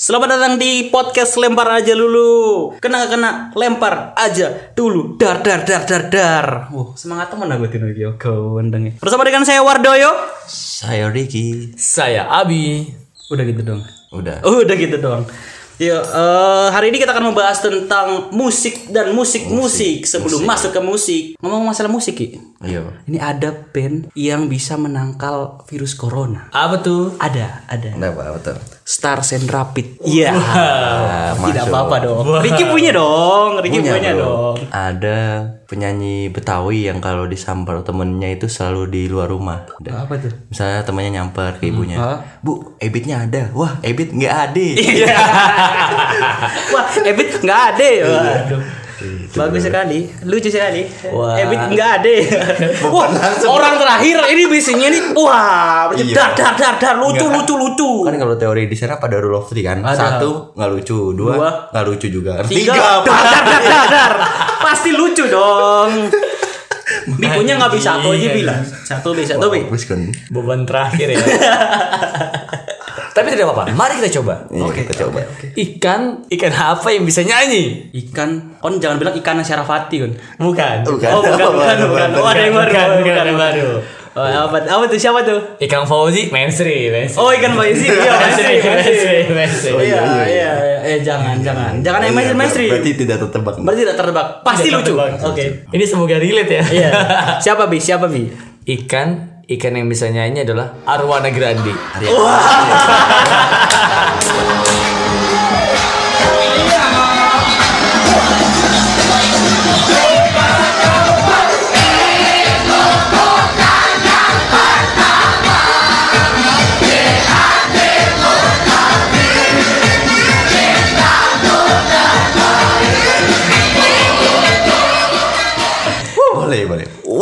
Selamat datang di podcast lempar aja dulu. Kena kena, lempar aja dulu. Dar dar dar dar dar. Wah, semangat teman aku tino iki kau ya. Bersama dengan saya Wardoyo. Saya Ricky. Saya Abi. Udah gitu dong. Udah. Oh, udah gitu dong. Ya, eh, hari ini kita akan membahas tentang musik dan musik-musik. Sebelum masuk ke musik, ngomong masalah musik, Ki. Iya. Ini ada band yang bisa menangkal virus corona. Apa tuh? Ada, ada. Kenapa? Betul. Star and Rapid. Iya. Ah, Tidak apa-apa dong. Ricky punya dong. Ricky punya, Punya, bro. dong. Ada penyanyi Betawi yang kalau disamper temennya itu selalu di luar rumah. Ada. Apa tuh? Misalnya temannya nyamper ke ibunya. Hah? Bu, ebitnya ada. Wah, ebit nggak ada. Iya. Wah, Ebit nggak ada. Waduh. Bagus sekali, lucu sekali. Wah. Ebit nggak ada. Wah, orang terakhir ini biasanya nih, wah, Iya. dar dar dar dar, lucu lucu lucu. Kan kalau teori di sana pada rule of three kan. Satu nggak lucu, dua Dua. nggak lucu juga. Tiga, dar dar dar dar dar. Pasti lucu dong. Bikunya nggak bisa satu aja bilang. Satu bisa, satu bi. Bagus kan. Beban terakhir ya. Tapi tidak apa-apa. Mari kita coba. Iya, kita coba. Ikan, ikan apa yang bisa nyanyi? Ikan, kon jangan bilang ikan Syarafati kon. Bukan. Bukan. Oh bukan bukan bukan. Oh ada yang baru. Bukan, oh, bukan, yang baru. Oh, apa apa tuh siapa tuh? Ikan Fauzi, mainstream, mainstream. Oh ikan Faizi. Iya mainstream, mainstream. mainstream, mainstream. Oh iya iya iya. Eh jangan jangan jangan yang mainstream mainstream. Berarti tidak tertebak. Berarti tidak tertebak. Pasti Tidak lucu. Oke. Ini semoga relate ya. Iya. Siapa bi? Siapa bi? Ikan, ikan yang bisa nyanyi adalah Arwana Grandi. Boleh,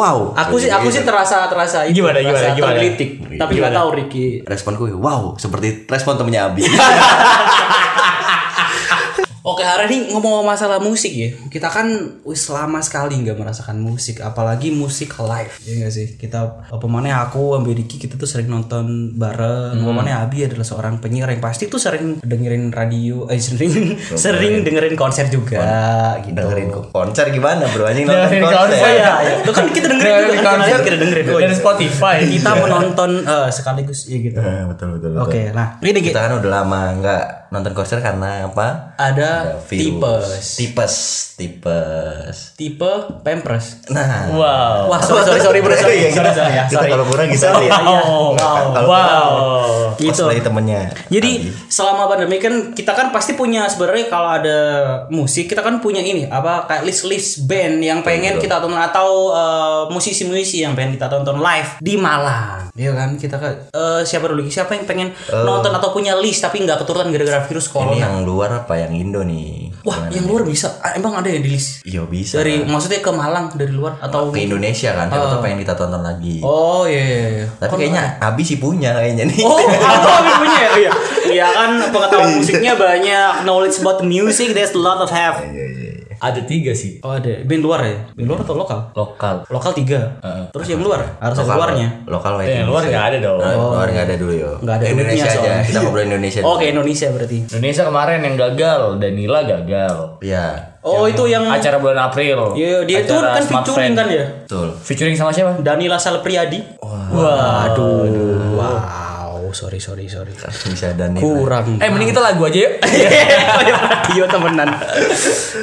Wow. Aku sih aku sih terasa terasa itu, Gimana, gimana, gimana? tergelitik. Tapi nggak tahu Ricky. Responku wow, seperti respon temennya Abi. Hari ini ngomong masalah musik ya Kita kan wis lama sekali nggak merasakan musik Apalagi musik live Ya nggak sih Kita Pemane aku ambil Ricky kita tuh sering nonton bareng Pemane Abi adalah seorang penyiar yang pasti tuh sering dengerin radio Eh sering Sering dengerin konser juga gitu dengerin konser gimana bro anjing nonton Dengerin konser, konser. Iya, iya. Itu kan kita dengerin juga Dengerin kan konser. Kita dengerin Oh, Dari iya. Spotify. Kita menonton eh, sekaligus ya gitu Eh, betul betul betul. Oke nah ini Ki. kita kan udah lama nggak nonton konser karena apa Ada virus. tipes tipes tipes Tipe Pampers nah Wow. Wah sorry sorry sorry bro sorry Iya, sorry sorry ya kita sorry kalau kurang gitu Sorry, ya. Wow. Kalau Wow. Gitu. cosplay temennya Jadi selama pandemi kan kita kan pasti punya sebenarnya kalau ada musik kita kan punya ini apa kayak list list band yang pengen kita tonton atau eh, musisi-musisi yang pengen kita tonton live di Malang. Iya kan kita kan eh, siapa dulu siapa yang pengen nonton atau punya list tapi nggak keturutan gara-gara virus ini corona. yang luar apa yang Indo nih Wah, yang luar bisa. Ah, emang ada yang di list iya bisa dari maksudnya ke Malang dari luar atau ke Indonesia kan siapa tuh pengen kita tonton lagi Oh iya iya. iya. tapi kayaknya Abi sih punya kayaknya nih Oh, aku Abi punya ya? Iya. Iya kan pengetahuan musiknya banyak, knowledge about music, there's a lot of have. Ada tiga sih. Oh ada, band luar ya? Band luar atau lokal? Lokal. Lokal tiga. Terus yang luar? Harus ada Lokal- luarnya. lokal white Eh, yang luar nggak ada dong. Nah, luar nggak ada dulu yo Nggak ada Indonesia aja soalnya. kita ngobrol Indonesia Oh, Oke Indonesia berarti. Indonesia kemarin yang gagal, Danila gagal. Iya Oh itu yang Acara bulan April. Iya, dia itu kan featuring Friend. kan ya? betul Featuring sama siapa? Danila Salpriadi. Waduh. Wow, sorry sorry sorry. bisa dan Kurang. Eh mending kita lagu aja yuk. Iya temenan.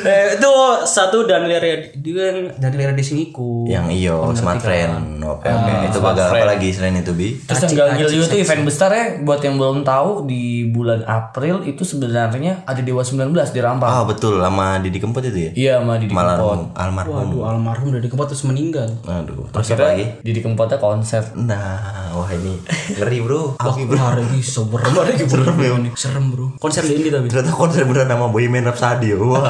Eh, itu satu Danila dia Danila di sini ku. yang iyo smart friend oke oke itu Smart bagal apa lagi selain itu bi Terus yang juga tuh event besar ya buat yang belum tahu di bulan April itu sebenarnya ada Dewa 19 di Rampang. ah betul lama Didi Kempot itu ya Iya sama Didi Kempot. almarhum Waduh, almarhum dari kempot terus meninggal. aduh terus apa lagi Didi Kempotnya konser. nah wah ini ngeri bro Bro Wah, lagi serem lagi serem ya. Serem, Bro. Konser di Indi tapi. ternyata konser beneran nama Bohemian Rhapsody wah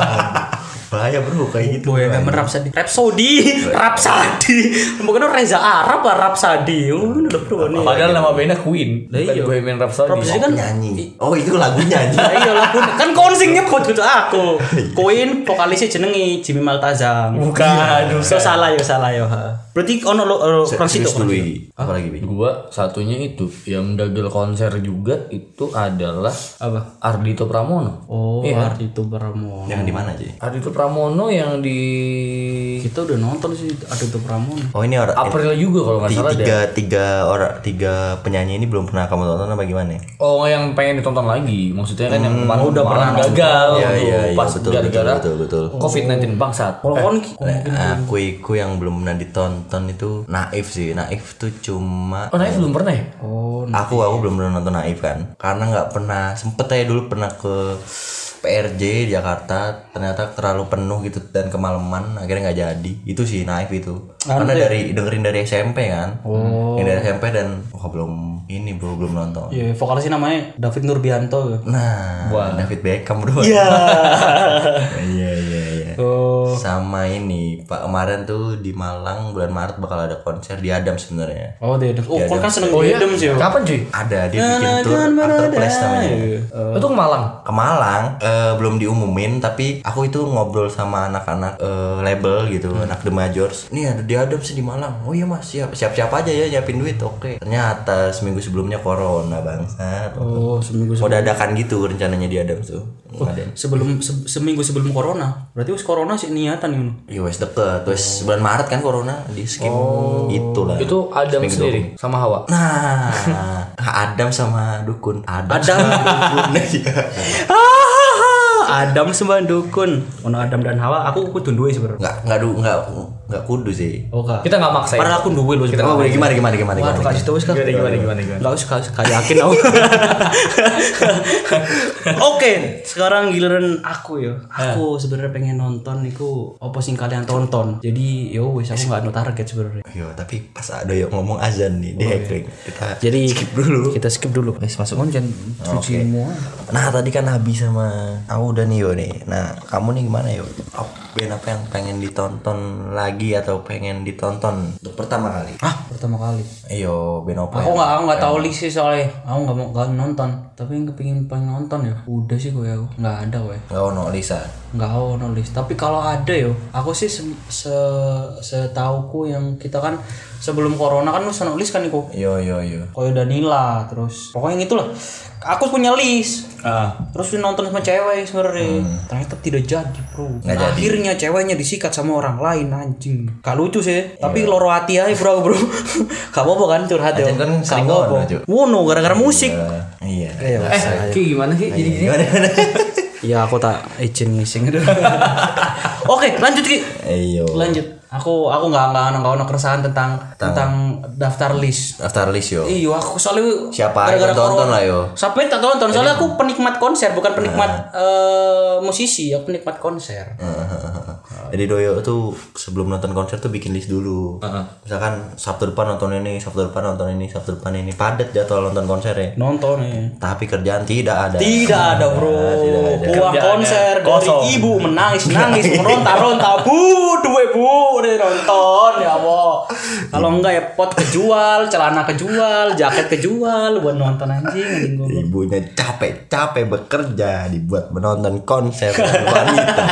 bahaya bro kayak gitu Boy, bro. memang Rhapsody. Rhapsody, Rhapsody. Mungkin Reza Arab lah Rhapsody. Oh, ini udah bro nih. Padahal nama bandnya Queen. Lah iya. Bohemian Rhapsody. Rhapsody kan nyanyi oh itu lagunya Lah iya lah kan konsing nyebut gitu aku. Queen vokalisnya jenenge Jimmy Maltazam. Bukan, So salah ya salah ya. Berarti ono lo kurang situ. Igi. apa lagi Bi? Gua satunya itu yang gagal konser juga itu adalah Apa? Ardito Pramono. Oh, Iya. Ardito Pramono. yang di mana aja Ardito Pramono yang di Kita udah nonton sih Ardito Pramono. oh ini orang April juga kalau nggak salah deh. tiga tiga orang tiga penyanyi ini belum pernah kamu tonton apa gimana? Oh yang pengen ditonton lagi Maksudnya kan yang kemarin udah pernah gagal Iya, tuh, iya, iya, Pas betul, gara-gara betul, betul, betul. COVID-19 bangsat Kalau kon aku aku yang belum pernah ditonton itu Naif sih. Naif tuh cuma Oh Naif belum pernah ya? Oh, aku aku belum pernah nonton Naif kan. Karena nggak pernah sempet aja dulu pernah ke PRJ Jakarta ternyata terlalu penuh gitu dan kemalaman akhirnya nggak jadi itu sih naif itu karena dari dengerin dari SMP kan oh. dari SMP dan wah belum ini bro belum nonton Iya, vokalisnya namanya David Nurbianto. nah David Beckham bro Iya. iya iya Oh, sama ini pak kemarin tuh di Malang bulan Maret bakal ada konser di Adam sebenarnya. Oh dia. Oh, kon kan seneng Oh di? Adams ya. Kapan cuy? ada dia bikin tour Afterplace namanya. Itu ke Malang? ke Malang. Eh, belum diumumin tapi aku itu ngobrol sama anak-anak eh, label gitu anak The Majors. Nih ada di Adam sih di Malang. Oh iya mas siap. Siap siap aja ya nyiapin duit. Oke. Ternyata seminggu sebelumnya corona bangsa Oh, seminggu mau dadakan gitu rencananya di Adam tuh ada sebelum se- seminggu sebelum corona. Berarti wis corona sih niatan ini. Iya wes deket, wes bulan Maret kan corona di skip itulah. Itu Adam Seminggu sendiri sama Hawa Nah, Adam sama dukun. Adam, Adam. sama dukun. Iya. Adam sama dukun. Ono Adam dan Hawa, aku kudu duwe sebenarnya. Nggak nggak du nggak nggak kudu sih. Oh, kak. Kita nggak maksa Padahal aku duwe loh. Oh, gimana gimana gimana Waduh, gimana. kasih tahu sekarang. Gimana gimana gimana gimana Enggak usah kayak yakin aku. Oke, sekarang giliran aku ya. Aku sebenarnya pengen nonton niku apa sing kalian tonton. Jadi yo wis aku nggak ada target sebenarnya. Yo, tapi pas ada yang ngomong azan nih di hacking. Kita Jadi skip dulu. Kita skip dulu. Wis masuk konjen cuci semua. Nah, tadi kan Nabi sama aku udah nih yo nih. Nah, kamu nih gimana yo? Oh, band apa yang pengen ditonton lagi atau pengen ditonton untuk pertama kali? Ah, pertama kali. Ayo, apa Aku nggak aku nggak tahu list sih soalnya. Aku nggak mau nggak nonton. Tapi yang kepingin pengen nonton ya. Udah sih gue aku nggak ada gue. Nggak ono Lisa. nggak mau nulis tapi kalau ada yo aku sih se, se setauku yang kita kan sebelum corona kan nulis nulis kan iku Yo yo yo. koyo Danila terus pokoknya itulah aku punya list. Ah. terus nonton sama cewek sebenarnya. Ternyata tidak jadi bro. Nggak jadi. akhirnya ceweknya disikat sama orang lain anjing. Gak lucu sih. Tapi loro hati aja bro bro. Gak apa-apa kan curhat ya. Kan sering Cuk. Wono gara-gara musik. Iya. Eh, Ki gimana sih? Jadi gini. ya aku tak izin ngising. Oke lanjut ki. Ayo. lanjut aku aku nggak nggak nggak ada keresahan tentang tentang daftar list Daftar list yo. Iya, aku soalnya Siapa aja tonton lah, yo. Siapa yang tak tonton? Soalnya aku penikmat konser, bukan penikmat eh, musisi, aku penikmat konser. Jadi Doyo tuh sebelum nonton konser tuh bikin list dulu. Misalkan Sabtu depan nonton ini, Sabtu depan nonton ini, Sabtu depan ini. Padat jadwal nonton konser ya. Nonton ya. Tapi kerjaan tidak ada. Tidak ada bro, uang Kerjaannya konser dari kosong. ibu menangis nangis meronta ronta bu, dua bu udah nonton ya Allah. Kalau enggak ya pot kejual, celana kejual, jaket kejual buat nonton anjing anjing. Ibunya capek-capek bekerja dibuat menonton konser wanita.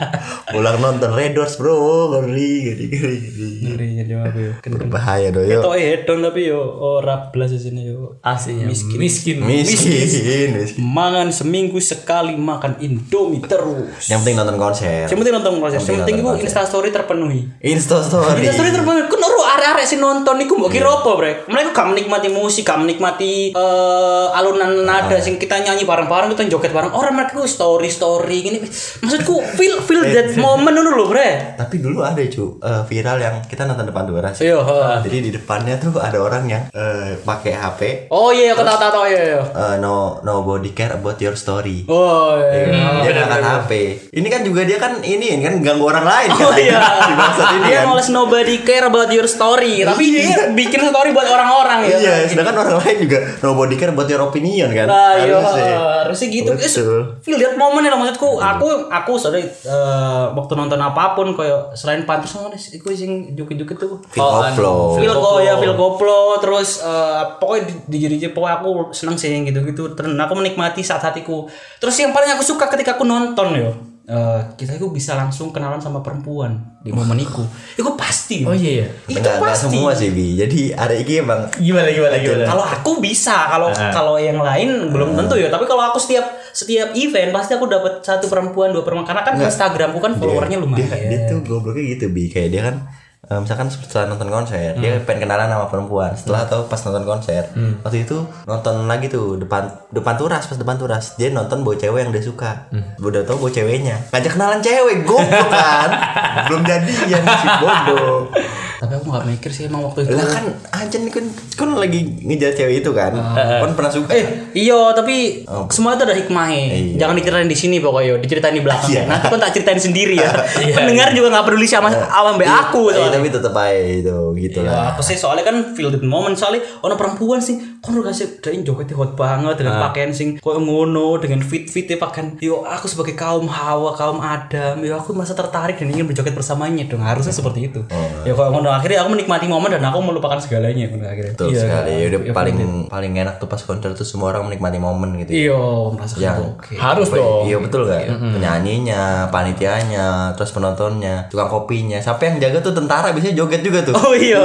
Pulang nonton Red Doors bro, ngeri, ngeri, ngeri, ngeri. Ngeri jadi apa ya? Berbahaya Doyo. Itu hedon tapi yo ora blas di sini yo. Aslinya miskin. Miskin. Miskin, miskin. Mangan seminggu sekali makan Indomie terus. Yang penting nonton konser. Yang penting nonton konser. Yang penting nonton iku konser. Insta story terpenuhi. Insta story. Insta story terpenuhi. Ku nuru arek-arek sing nonton iku mbok kira apa, Brek? Mereka gak menikmati musik, gak menikmati eh, alunan nada sing kita nyanyi bareng-bareng, kita joget bareng. Orang mereka ku story-story gini. Maksudku feel feel that moment dulu bre Tapi dulu ada cu eh, viral yang kita nonton depan turas. iya heeh. Jadi di depannya tuh ada orang yang eh, pakai HP. oh iya aku tahu tahu tahu iya iya eh, no nobody care about your story. oh iya dia ngangkat HP. Ini kan juga dia kan ini kan ganggu orang lain Oh kan. iya. Ini Dia kan. nulis nobody care about your story, tapi dia bikin story buat orang-orang ya. Iya, sedangkan orang lain juga nobody care about your opinion kan. Nah, iya, Harusnya. harusnya gitu. Betul. Feel that moment ya maksudku. Aku aku sorry eh, waktu nonton apa pun kayak selain pantas sama nih, iku sing joget-joget tuh. Feel koplo. Feel kok ya, feel koplo terus eh, pokoknya di, di diri pokoknya aku seneng sih yang gitu-gitu. Terus aku menikmati saat hatiku. Terus yang paling aku suka ketika aku nonton yo. eh, kita itu bisa langsung kenalan sama perempuan di momen itu. Itu pasti. Oh iya iya. Itu Enggak, pasti. semua sih Bi. Jadi ada iki emang Gimana gimana gimana? Kalau aku bisa, kalau kalau yang lain belum tentu ya. Tapi kalau aku setiap setiap event pasti aku dapat satu perempuan, dua perempuan. Karena kan Instagramku kan followernya lumayan. dia, dia tuh gobloknya gitu bi. Kayak dia kan eh, misalkan setelah nonton konser dia Hmm. pengen kenalan sama perempuan. Setelah atau pas nonton konser waktu itu nonton lagi tuh depan depan turas pas depan turas. Dia nonton bawa cewek yang dia suka. Hmm. udah tau bawa ceweknya. Ngajak kenalan cewek goblok kan? Belum jadian si bodoh Tapi aku nggak mikir sih emang waktu itu. lah kan aja nih kan kan lagi ngejar cewek itu kan kan pernah suka Eh, iya, tapi semua itu ada hikmahnya. Iya. Jangan diceritain di sini pokoknya, diceritain di belakang. Iya. Nanti kan tak ceritain sendiri ya. Pendengar juga nggak peduli sama awam be aku. Iya, soalnya. tapi tetep aja itu gitu lah aku sih soalnya kan feel the moment soalnya ono perempuan sih kon udah kasih dain jogetnya hot banget dengan pakaian sing koyo ngono dengan fit fitnya pakaian. Yo aku sebagai kaum hawa kaum adam yo aku merasa tertarik dan ingin berjoget bersamanya dong. Harusnya seperti itu. Ya kalau ngono. Akhirnya aku menikmati momen dan aku melupakan segalanya ngono akhirnya. Betul Iya, sekali. iya, Udah iya, paling paling enak tuh pas konser tuh semua orang menikmati momen gitu. iya merasakan Yang oke. Harus apa ya, dong. Iya betul gak? Penyanyinya, panitianya, terus penontonnya, tukang kopinya. Sampai yang jaga tuh tentara biasanya joget juga tuh. Oh iya.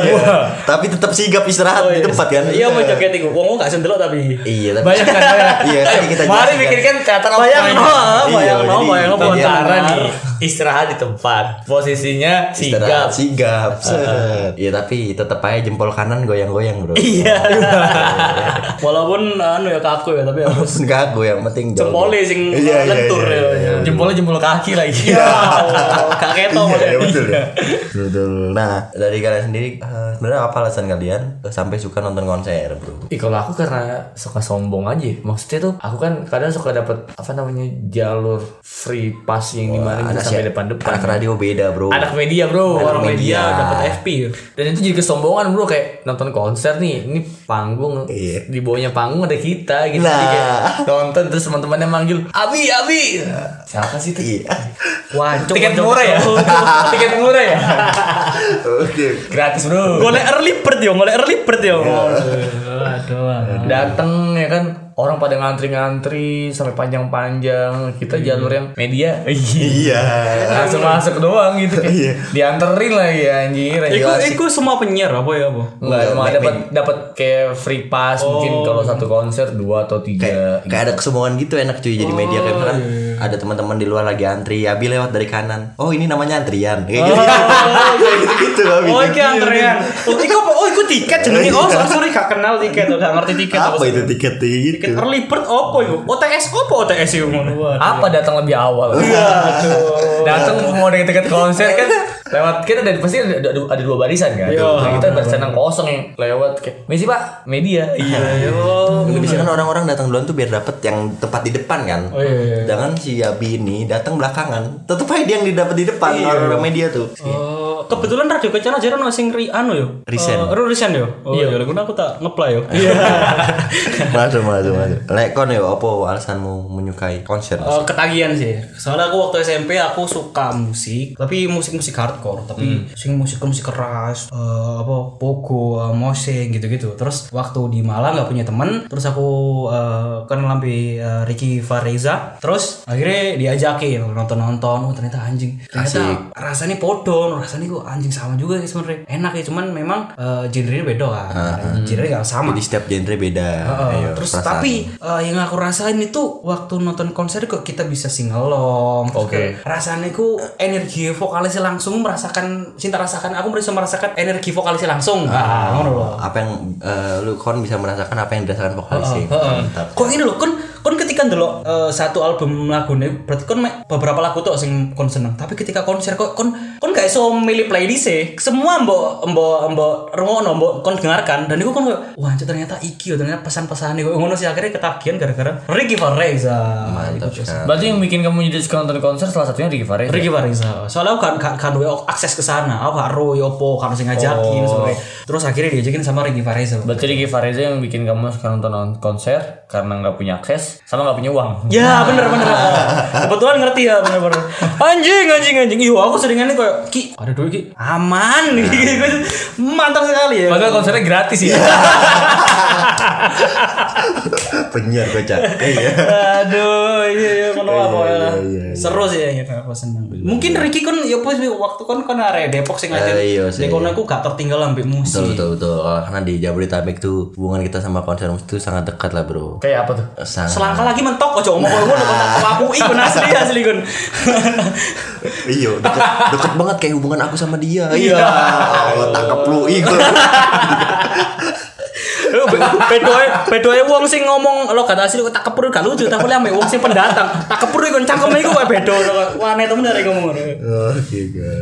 Tapi tetap sigap istirahat di tempat kan. iya mau joget iku wong gak sendelok tapi. Iya, tapi Banyak kan banyak. Iya, tadi kita Mari pikirkan teater apa bayang no bayang Iya, no jadi bayang no Tentara nih istirahat di tempat. Posisinya Istirahat, sigap. sigap. set. Iya, tapi tetap aja jempol kanan goyang-goyang, Bro. iya walaupun anu ya kaku ya tapi harus Enggak, gue yang penting jempolnya sing Iya, iya, lentur iya, ya. iya. Jempolnya jempol kaki lagi. Ya Allah, gak ketok Iya, iya, betul ya. Betul. Nah, dari kalian sendiri eh, sebenarnya apa alasan kalian eh, sampai suka nonton konser, Bro? Ih, kalau aku karena suka sombong aja. Maksudnya tuh aku kan kadang suka dapat apa namanya jalur free pass yang di mana sampai depan-depan. Anak radio beda, Bro. Anak media bro, Orang media media. dapat FP. Dan itu jadi kesombongan bro kayak nonton konser nih, ini panggung, Iya. di bawahnya panggung ada kita gitu. Nah. Jadi kayak nonton terus teman-temannya manggil, Abi, Abi. Siapa sih itu? Iya. Tiket murah ya? Tiket murah ya? Oke. Gratis bro. Golek early bird yo, golek early bird yo. Aduh. aduh. Dateng ya kan orang pada ngantri-ngantri sampai panjang-panjang. Kita jalur yang media. Iya. Langsung masuk doang gitu. Iya. Dianterin lagi anjir. Iku anjir, asik. iku semua penyiar apa ya, Bu? Enggak, emang dapat dapat kayak free pass mungkin kalau satu konser dua atau tiga. Kayak kayak ada kesombongan gitu enak cuy jadi media kayak misalkan ada teman-teman di luar lagi antri, Abi lewat dari kanan. Oh, ini namanya antrian. Kayak gitu. Kayak gitu-gitu Abi. Oh, iki antrean. Oh, iku apa? Oh, iku tiket jenenge. Oh, sorry, sorry gak kenal tiket, gak ngerti tiket Apa itu tiket gitu? Tiket early bird apa iku? OTS apa OTS iku ngono? Apa datang lebih awal? datang mau dengan tiket konser kan lewat kita ada pasti ada, ada, ada dua barisan kan. Iya. Nah, kita barisan yang kosong yang lewat kayak Messi Pak, media. Iya, yo. Biasanya kan orang-orang datang duluan tuh biar dapet yang tepat di depan kan. Oh, iya, iya. Jangan si Abi ini datang belakangan. Tetep aja dia yang didapat di depan orang-orang media tuh. Oh, kebetulan radio kencana aja ono sing ri anu yo. Resign. Eh, ru resign yo. Oh iya, lha aku tak ngeplay yo. Iya. masuk masuk masuk. Lek kon yo apa alasanmu menyukai konser? Eh, ketagihan sih. Soalnya aku waktu SMP aku suka musik, tapi musik-musik hardcore, tapi sing musik-musik keras, eh, apa pogo, uh, mosing gitu-gitu. Terus waktu di Malang nggak punya temen, terus aku eh, kenal lampi eh, Ricky Fareza, terus akhirnya diajakin nonton-nonton, oh ternyata anjing, ternyata rasanya podo, rasanya kok anjing sama juga sih sebenarnya. Enak ya, cuman memang eh, genre-nya beda kan, genre nggak sama. Jadi setiap genre beda. Heeh, Ayo, terus perasaan. tapi eh, yang aku rasain itu waktu nonton konser kok kita bisa singelong. terus Oke. kayak Rasanya ku energi vokalisnya langsung merasakan cinta rasakan aku bisa merasakan energi vokalisnya langsung. Ah, loh. apa yang eh, lu kon bisa merasakan apa yang dirasakan vokalis sih. Heeh. Mantap. Kok ini loh, kon kan dulu eh, satu album lagu nih berarti kon beberapa lagu tuh sing kon seneng. Tapi ketika konser kok kon kon gak iso milih playlist e semua mbok mbok mbok rungono mbok kon dengarkan. Dan itu kon wah anjir, ternyata iki yo ternyata pesan-pesan nih ngono sih akhirnya ketagihan gara-gara Ricky Vareza mantap Berarti yang bikin kamu jadi suka nonton konser salah satunya Ricky Fares. Ricky Vareza soalnya aku kan kan, kan akses ke sana. Aku gak ro yopo kan sing ngajakin sebenarnya. terus akhirnya diajakin sama Ricky Vareza Berarti Ricky Fares yang bikin kamu suka nonton konser karena nggak punya akses sama nggak punya uang. Ya bener bener. Kebetulan ngerti ya bener bener. Anjing anjing anjing. Iya aku seringan nih kayak Ki ada duit Ki. Aman Mantap sekali ya. Padahal konsernya gratis ya. penyiar kocak iya. Aduh iya iya kenapa apa ya iya, iya. Seru sih ya aku seneng. Mungkin Ricky kan ya pas waktu kan kan area Depok sih ngajak. Eh, iya sih. Kono aku gak tertinggal ambil betul musik betul. Betul karena di Jabodetabek tuh hubungan kita sama konser musik itu sangat dekat lah bro. Kayak apa tuh? sangat. Selangkah lagi mentok kok ngomong ngono kok aku ikut asli asli kan iya deket, deket banget kayak hubungan aku sama dia. Iya. Oh, tangkap lu iya Pedoe pedoe wong sing ngomong lo kata asli tak kepur gak lucu tapi le ambek wong sing pendatang. Tak kepur iku cangkeme iku kayak bedo. Wah aneh temen dari ngomong. Ngono. Oke, okay,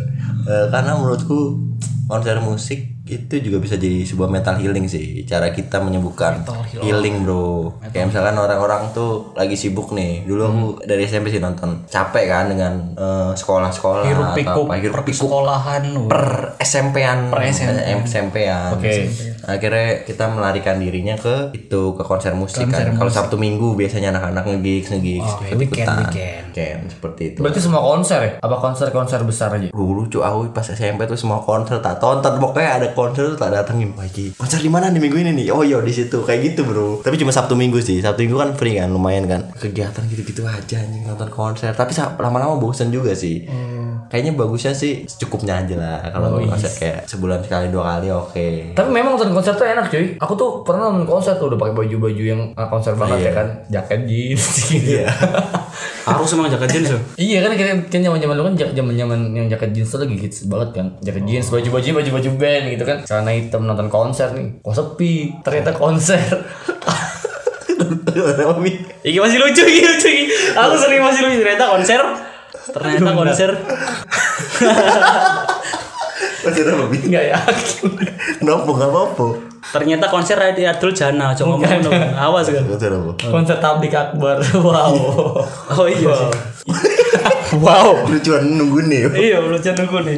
karena menurutku konser musik itu juga bisa jadi sebuah mental healing sih. Cara kita menyembuhkan healing, bro. Kayak misalkan orang-orang tuh lagi sibuk nih. Dulu aku dari SMP sih nonton capek kan dengan eh, sekolah-sekolah atau pikuk apa hiruk per pikuk sekolahan per SMP-an Per SMP. SMP-an. Oke. Akhirnya kita melarikan dirinya ke itu ke konser musik kan. Kalau Sabtu Minggu biasanya anak-anak nge-gigs nge-gigs Oh, weekend, weekend. Weekend, seperti itu. Berarti semua konser ya? Apa konser-konser besar aja? Gue lucu aku pas SMP tuh semua konser tak tonton pokoknya ada konser tuh tak datengin pagi konser di mana nih minggu ini nih? Oh iya di situ. Kayak gitu bro. Tapi cuma sabtu minggu sih. Sabtu minggu kan free kan lumayan kan. Kegiatan gitu gitu aja anjing nonton konser. Tapi lama-lama bosen juga sih. Kayaknya bagusnya sih secukupnya aja lah. Kalau konser kayak sebulan sekali dua kali oke. Tapi memang nonton konser tuh enak cuy. Aku tuh pernah nonton konser tuh udah pakai baju-baju yang ah, konser banget ya kan, jaket jeans gitu. Harus emang jaket jeans ya. Iya kan kan kan zaman-zaman dulu kan zaman-zaman yang jaket jeans tuh lagi hits banget kan. Jaket jeans, baju-baju baju-baju band gitu kan. Celana hitam nonton konser nih. Kok sepi? Ternyata konser. Iki masih lucu iki lucu iki. Aku sering masih lucu ternyata konser. Ternyata konser. konser apa bi Enggak yakin. kenapa nggak apa-apa Ternyata konser Radio Abdul Jana, coba ngomong ngono. Awas kan. konser apa Konser tablik akbar. Wow. Oh iya wow. lucuan nunggu nih Iya, lucu nunggu nih.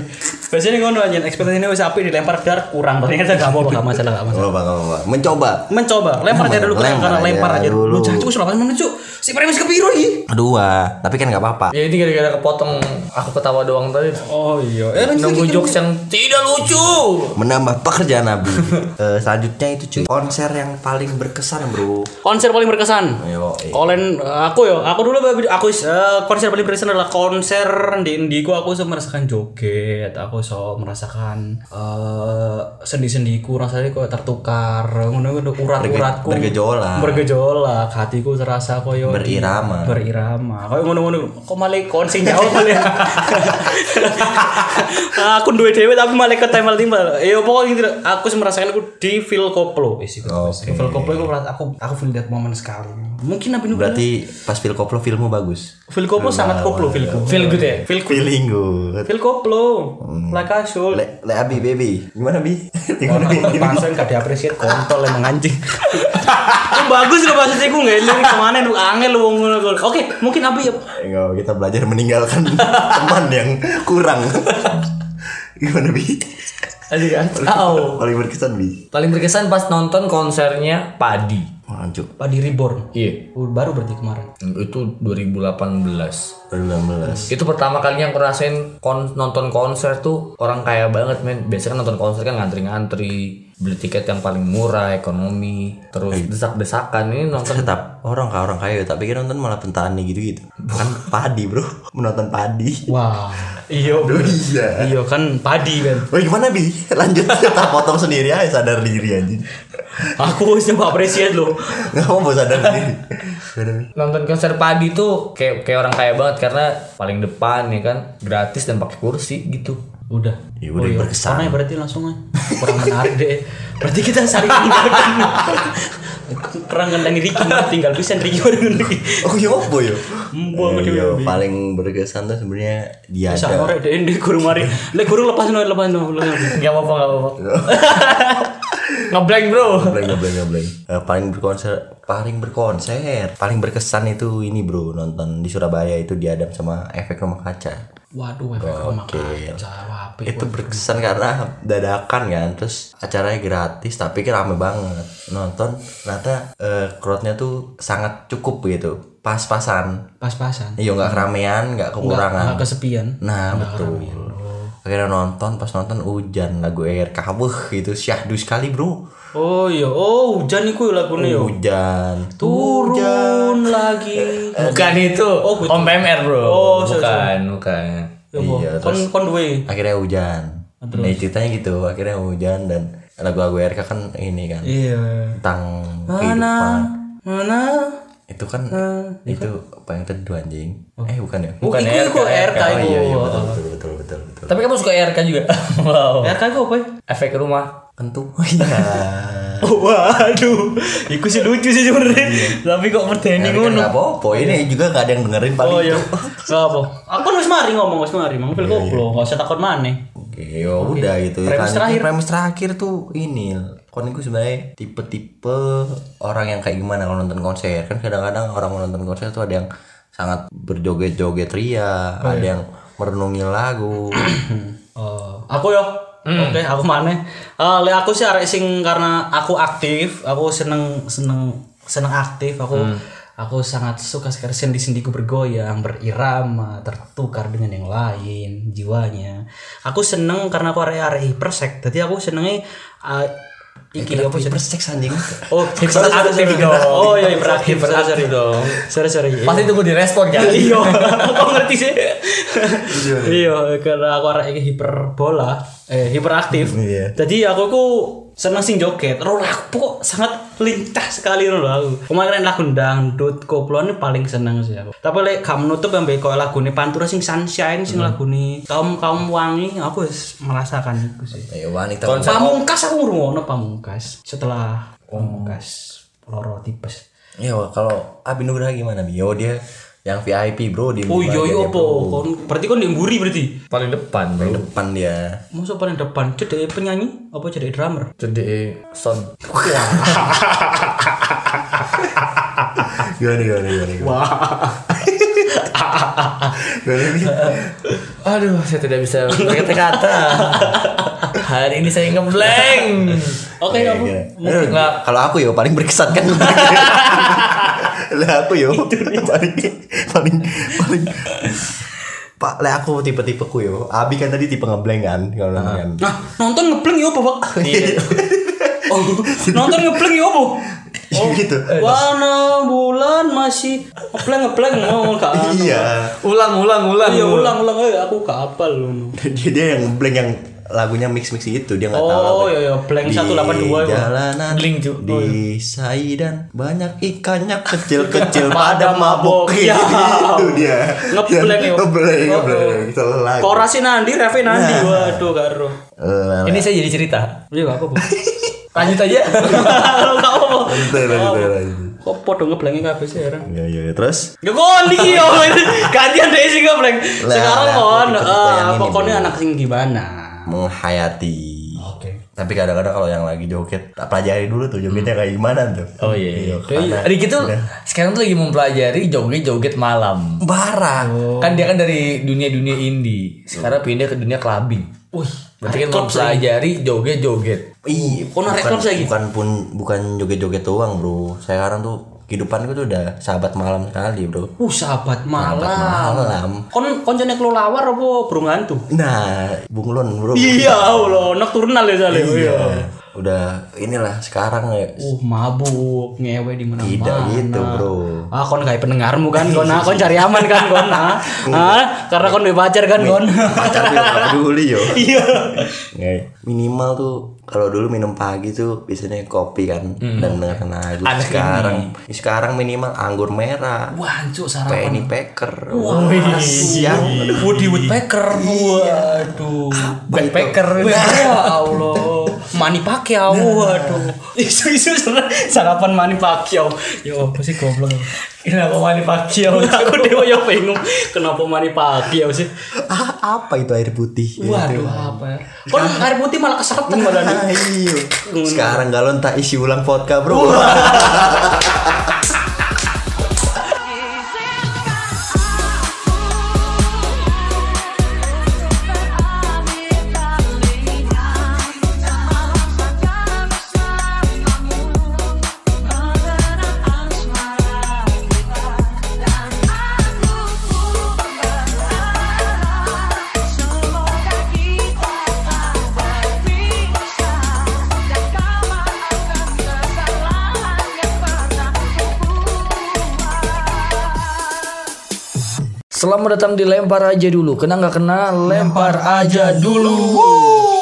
Biasanya ngono anjing ekspektasinya wis api dilempar dar kurang. Ternyata gak mau gak masalah gak masalah. Gak apa gak apa mencoba Mencoba, lempar aja dulu Lempar karena aja lempar aja dulu. dulu. Lu jancuk wis 8 menit, Cuk. Si premis kepiro iki? kedua tapi kan nggak apa-apa Ya ini gara-gara kepotong aku ketawa doang tadi. Oh iya. Eh, Nunggu jokes yang tidak lucu. menambah pekerjaan Nabi. Eh, selanjutnya itu cuy konser yang paling berkesan bro. konser paling berkesan. Ayo, eh. Olen aku yo, aku dulu aku eh, konser paling berkesan adalah konser di indiku aku bisa merasakan joget, aku so merasakan eh sendi-sendiku rasanya kok tertukar, ngono urat-uratku bergejolak. bergejolak, hatiku terasa koyo Berirama. berirama, koyo ngono-ngono. Kok malah konser jauh malah. aku duwe dhewe tapi malah ke timbal timbal. Ya pokoknya gitu. Aku sih merasakan aku di Phil Koplo. Wis iku. Oke. Phil Koplo aku merasa- aku aku feel that moment sekali. Mungkin apa Berarti pas film koplo filmmu bagus. Phil Koplo sangat koplo Phil Koplo. Feel good ya? Phil Feeling good. Phil Koplo. Like I should. Le, le abi baby. Gimana bi? Orang bangsa gak diapresiasi kontol emang anjing. Itu bagus loh maksudnya gue nggak lirik ke mana lu angel lu wong ngono. Oke, mungkin Abi ya. Enggak, kita belajar meninggalkan teman yang kurang. Gimana bi? Aduh kan. Tahu. Paling berkesan bi. Paling berkesan pas nonton konsernya Padi. Maju. Padi Reborn. Iya. Baru berarti kemarin. Itu 2018. 2016. Itu pertama kali yang aku rasain kon nonton konser tuh orang kaya banget men. Biasanya kan nonton konser kan ngantri-ngantri, beli tiket yang paling murah, ekonomi, terus desak-desakan ini nonton Tetap orang kaya orang kaya tak pikir nonton malah petani gitu gitu. Kan padi bro, menonton padi. Wah. Iya, Aduh, iya. Iya kan padi kan. Oh gimana bi? Lanjut tak potong sendiri aja sadar diri anjing. Aku harus coba apresiat lo. Nggak mau sadar diri. Nonton konser Padi tuh kayak kayak orang kaya banget karena paling depan ya kan gratis dan pakai kursi gitu Udah. Ya udah, berkesan. Karena berarti langsung aja. Kurang menarik deh. Berarti kita saling meninggalkan. Kurang ngenteni Ricky tinggal bisa Ricky Ricky. Oh iya apa ya? Mbok Eh, iya, paling berkesan tuh sebenarnya dia Bisa ada. ngorek deh ini guru mari. Lek guru lepas no lepas no. Gak apa-apa, gak apa-apa. Ngeblank bro. Ngebleng, ngebleng, ngebleng. Eh, paling berkonser, paling berkonser, paling berkesan itu ini bro nonton di Surabaya itu di Adam sama efek rumah kaca. Waduh, efek rumah Oke. kaca itu berkesan karena dadakan kan terus acaranya gratis tapi kan rame banget. Nonton ternyata eh, crowdnya tuh sangat cukup gitu. Pas-pasan. Pas-pasan. iya nggak keramaian nggak kekurangan. Nggak kesepian. nah betul akhirnya nonton pas nonton hujan lagu air kabuh gitu syahdu sekali bro Oh iya, oh hujan iku lagune yo. hujan Turun lagi. Bukan itu. Oh. Om PMR bro. Oh, sorry, bukan, bukan. iya Kon terus kon duwe. akhirnya hujan nah ceritanya gitu akhirnya hujan dan lagu-lagu RK kan ini kan Iya. tentang Mana kehidupan mana itu kan itu apa yang teduh anjing eh bukan ya Bukan Bukan iku iku RK. RK oh iku. iya iya betul betul betul betul betul Tapi kamu suka RK juga? wow. RK iku apa? ya? Efek rumah. kentu oh iya Waduh, iku sih lucu sih sebenarnya. Tapi kok medeni Tapi kan nggak apa-apa ini juga gak ada yang dengerin paling Oh iya. itu. Enggak apa. Aku kan wis mari ngomong wis mari, mang fil koplo, enggak usah takut maneh. oke ya udah gitu Premis Kan, terakhir. premis terakhir tuh ini kon itu sebenarnya tipe-tipe orang yang kayak gimana kalau nonton konser kan kadang-kadang orang mau nonton konser tuh ada yang sangat berjoget-joget ria ada yang merenungi lagu Oh, aku yo. Oke, aku maneh. Eh, le aku sih arek sing karena aku aktif, aku seneng seneng seneng aktif, aku aku sangat suka sekali sendi-sendiku bergoyang, berirama, tertukar dengan yang lain, jiwanya. Aku seneng karena aku arek-arek hipersek. Jadi aku senengnya uh, iki apa sih? perseks anjing Oh, Hiperaktif dong. Oh, iya hiperaktif. Hiperaktif dong. Sorry, sorry. Pasti tunggu direspon kan? iya kok ngerti sih iya karena aku arek iki hiperbola eh hiperaktif Iya. jadi aku ku seneng sing joget ro lagu kok sangat lintas sekali lho aku. Kemarin lagu dangdut koplo ini paling seneng sih aku. Tapi lek gak menutup yang kok lagu ini pantura sing sunshine sing lagu ini kaum kaum wangi aku merasakan itu sih. Ayo wanita pamungkas aku ngurungono pamungkas setelah pamungkas loro tipes. Ya kalau Abi Nugraha gimana? Yo dia yang VIP bro di Oh iya iya apa? Kon berarti kon di mburi berarti. Paling depan bro. depan dia Masa paling depan cedek penyanyi apa cedek drummer? Jadi son. gimana gimana gimana Bi? Aduh, saya tidak bisa berkata-kata. Hari ini saya ngeblank. Oke Iya, kamu. Kalau aku yo paling berkesan kan. lah aku yo paling paling paling Pak, lah aku tipe-tipeku yo. Abi kan tadi tipe ngeblank kan kalau nonton kan. Nah, nonton ngebleng ya apa, Pak? oh, nonton ngebleng ya apa? Oh gitu. Warna bulan masih ngebleng ngebleng mau gak anu. Iya. Ulang, ulang, ulang. Iya ulang ulang eh aku gak apal lu. Dia dia yang ngeblank yang lagunya mix mix itu dia nggak tahu. Oh apa. iya iya blank Di 182 itu. jalanan Bling, Cu. di Saidan banyak ikannya kecil-kecil pada mabok Ya. itu dia Ngeblank ya. ngeblank Oh, ngeblank Salah. Korasi nandi, refe nandi. Waduh karo. Ini saya jadi cerita. Iya gak apa-apa. Lanjut aja. Gak apa-apa. lanjut, lanjut, lanjut. Kok podo ngeblengnya kabeh sih heran. Iya iya terus Ya kon iki yo. Gantian sih ngebleng. Lah, Sekarang kon eh, pokoknya anak sing gimana? Menghayati. Oke. Tapi kadang-kadang kalau yang lagi joget, tak pelajari dulu tuh jogetnya kayak gimana tuh. Oh iya. karena Riki tuh sekarang tuh lagi mempelajari joget-joget malam. barang. Kan dia kan dari dunia-dunia indie. Sekarang pindah ke dunia clubbing. Wih, Berarti kan mempelajari joget-joget. Ih, Kok narik lagi? bukan pun bukan joget-joget doang, Bro. Sekarang tuh kehidupanku tuh udah sahabat malam sekali, Bro. uh sahabat malam. malam. Kon koncone kelolawar apa burung hantu? Nah, bunglon, Bro. Iya, Allah, nocturnal ya soalnya. Iya. Udah inilah sekarang ya Uh, mabuk, ngewe di mana-mana. Tidak gitu, Bro. Ah, kon kayak pendengarmu kan, kon. Ah, kon cari aman kan, kon. Ah, Ah, karena kon udah pacar kan, kon. pacar tuh nggak peduli yo Iya. Minimal tuh kalau dulu minum pagi tuh biasanya kopi kan dan dengar lagu sekarang sekarang minimal anggur merah Wah, cuk sarapan. penny packer Wah, siang Woody Woodpecker. Waduh. Backpacker. Ya Allah. Mani Pacquiao. Waduh. Isu-isu sarapan Mani Pacquiao. Yo, apa sih goblok. Kenapa mani Pacquiao? Aku dewa yang bingung kenapa Mani Pacquiao sih. ah, apa itu air putih Waduh, apa ya? Kon air putih malah keseretan malah nih. Ah, iya. sekarang galon tak isi ulang vodka bro Selamat datang di lempar aja dulu. Kena nggak kena lempar aja dulu. Jadi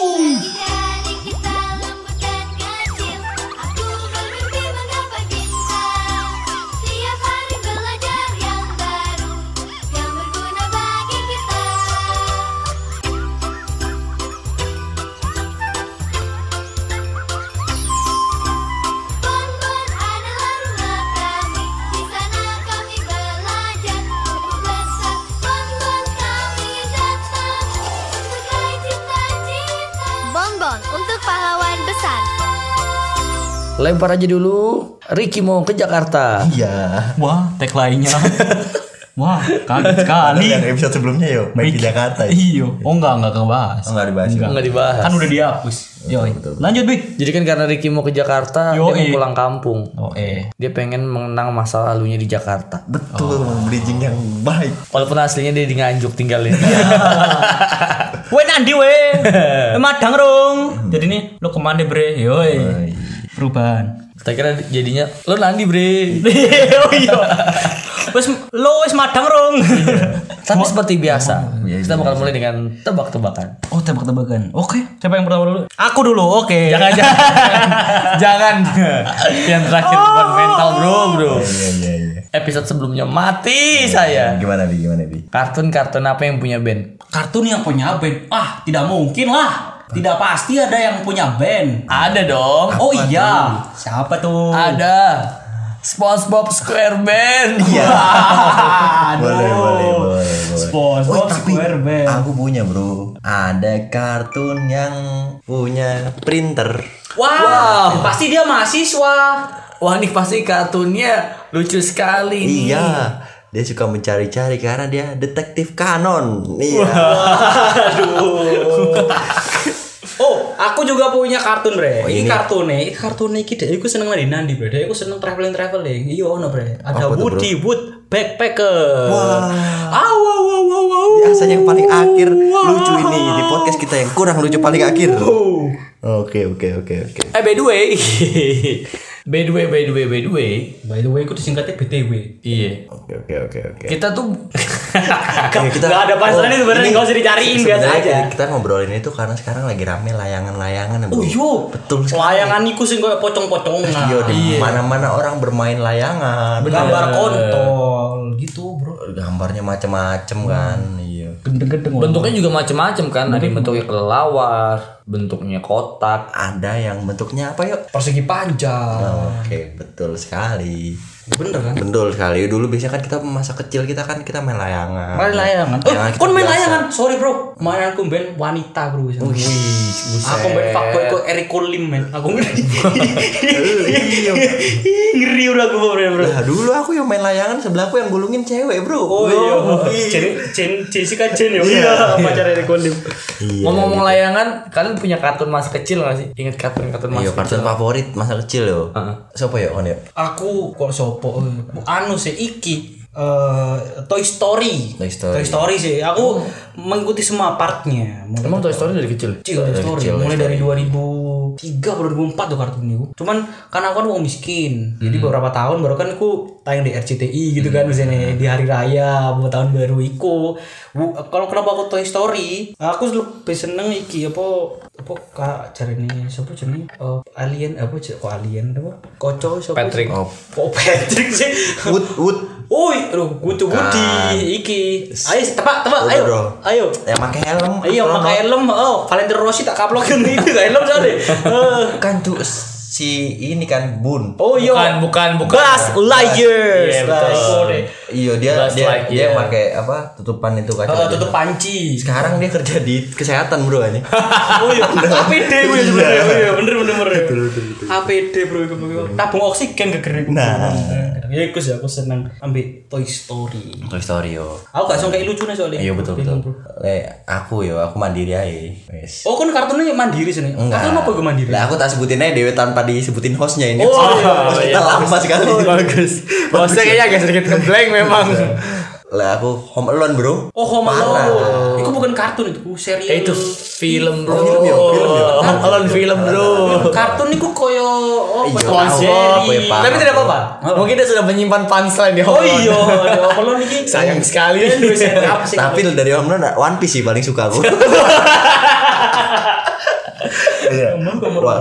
Lempar aja dulu. Ricky mau ke Jakarta. iya Wah, tag lainnya. Wah, kaget sekali. yang episode sebelumnya yo main ke Jakarta ya? Iyo. Oh enggak, enggak kebahas. Oh, nggak dibahas ya? Nggak dibahas. Kan udah dihapus. Yo, lanjut, Bi. Jadi kan karena Ricky mau ke Jakarta, Yo, dia eh. mau pulang kampung. Oh, eh. Dia pengen mengenang masa lalunya di Jakarta. betul bridging yang baik Walaupun aslinya dia di Nganjuk tinggalin. Weh nandi weh. Madang rong. Jadi nih lo ke mana bre? Yoi. Perubahan. Kita kira jadinya lo nanti bre. oh iya. Wes lo wes madang rong. Tapi seperti biasa, kita bakal mulai dengan tebak-tebakan. Oh tebak-tebakan. Oke. Siapa yang pertama dulu? Aku dulu. Oke. Jangan jangan jangan. Yang terakhir bukan mental bro bro. iya iya iya Episode sebelumnya mati saya. gimana bi gimana bi Kartun-kartun apa yang punya band? Kartun yang punya band. Ah tidak mungkin lah. Tidak pasti ada yang punya band. Ada dong. Oh iya. Siapa tuh? Ada. SpongeBob SquareBand. Iya. boleh boleh boleh boleh SpongeBob Oh, aku punya bro ada kartun yang punya printer Wah, pasti dia mahasiswa. Wah ini pasti kartunnya lucu sekali nih. iya dia suka mencari-cari karena dia detektif kanon iya Oh, aku juga punya kartun, Bre. Oh, ini kartunnya, ini kartunnya iki dek, aku seneng lagi nandi, Bre. Dek, aku seneng traveling traveling. Iya, ono, Bre. Ada Woody Wood Backpacker. Wah. Aw, wow, wow, wow, wow. biasanya yang paling akhir lucu ini di podcast kita yang kurang lucu paling akhir oke oke oke oke Eh by the way, by the way, by the way, by the way, By the way, aku disingkatnya BTW. iya. oke oke oke oke Kita tuh Oke, kita Nggak ada pasangannya Oh, sebenarnya, nggak usah dicariin, biasa aja. Kita ngobrolin itu karena sekarang lagi rame layangan-layangan Oh iya, betul sekali. Layangan iku sing koyo pocong-pocongan. Iya, di mana-mana orang bermain layangan. Gambar kontol gitu, Bro. Gambarnya macam-macam kan. Iya. Gendeng-gendeng. bentuknya juga macem-macem kan. Ada yang bentuknya kelelawar, bentuknya kotak. Ada yang bentuknya apa yuk? persegi panjang. Oke, betul sekali. Bener kan? Betul sekali. Dulu biasanya kan kita masa kecil kita kan kita main layangan. Main layangan. Oh, Layangan kita kon main biasa. layangan. Sorry, Bro. Mainanku band wanita, Bro. Wih, buset. Aku main fuckboy kok Eric Colim, men. Aku ngeri. ngeri udah aku, Bro. bro. Lah dulu aku yang main layangan sebelah aku yang gulungin cewek, Bro. Oh iya. Jen, Jen, Jessica Jen ya. Iya, pacar Eric Colim. Iya. Ngomong-ngomong layangan, kalian punya kartun masa kecil gak sih? Ingat kartun-kartun masa Iya, kartun kecil? favorit masa kecil. Heeh. Siapa ya on ya? Aku kok sopo? Anu sih iki. eh Toy Story. Toy Story. Toy Story sih. Aku mengikuti semua partnya. Emang Toy Story dari kecil? kecil Toy Story. kecil, Mulai dari 2000 2003 atau 2004 tuh kartun itu. Cuman karena aku kan wong miskin. Jadi beberapa tahun baru kan aku tayang di RCTI gitu kan misalnya di hari raya mau tahun baru iku. Kalau kenapa aku Toy Story, aku lebih seneng iki apa apa kak cari ini siapa jenenge Eh, alien apa cek kok alien apa koco siapa Patrick. sih? kok Patrick sih Wood Wood Oi, aduh, Gutu Budi, iki. Ayo, tebak, tebak, ayo, ayo. yang pakai helm Iya, pakai helm. Oh, Valentino Rossi tak kaplokin itu helm soalnya. Eh. kan tuh si ini kan Bun Oh iya. Bukan, bukan, bukan. Buzz Lightyear. Iya, betul. Iya dia dia dia pakai apa tutupan itu kaca Eh, tutup panci. sekarang dia kerja di kesehatan bro ini Oh iya, APD gue ya sebenarnya. Oh iya, bener bener bener. APD bro, itu bro. tabung oksigen kegering. Nah. Ya aku sih aku seneng ambil Toy Story. Toy Story yo Aku gak suka kayak lucunya soalnya. iya betul betul le aku yo aku mandiri aja wes Oh kan kartunnya mandiri sini. Kartun apa gue mandiri? Lah aku tak sebutin aja Dewi tanpa disebutin hostnya ini. Oh, Host iya, kita lama sekali. Bagus. Hostnya kayaknya agak sedikit ngeblank memang. Lah aku Home Alone bro. Oh Home Alone. Itu bukan kartun itu, serial. Eh, itu film bro. film ya, film ya. Home Alone film bro. kartun itu koyo oh, Iya, tahu, seri. Tapi tidak apa-apa. Mungkin dia sudah menyimpan punchline di Home Oh iya, ada Home Alone iki. Sayang sekali. Tapi dari Home Alone One Piece sih paling suka aku. Iya. Wah,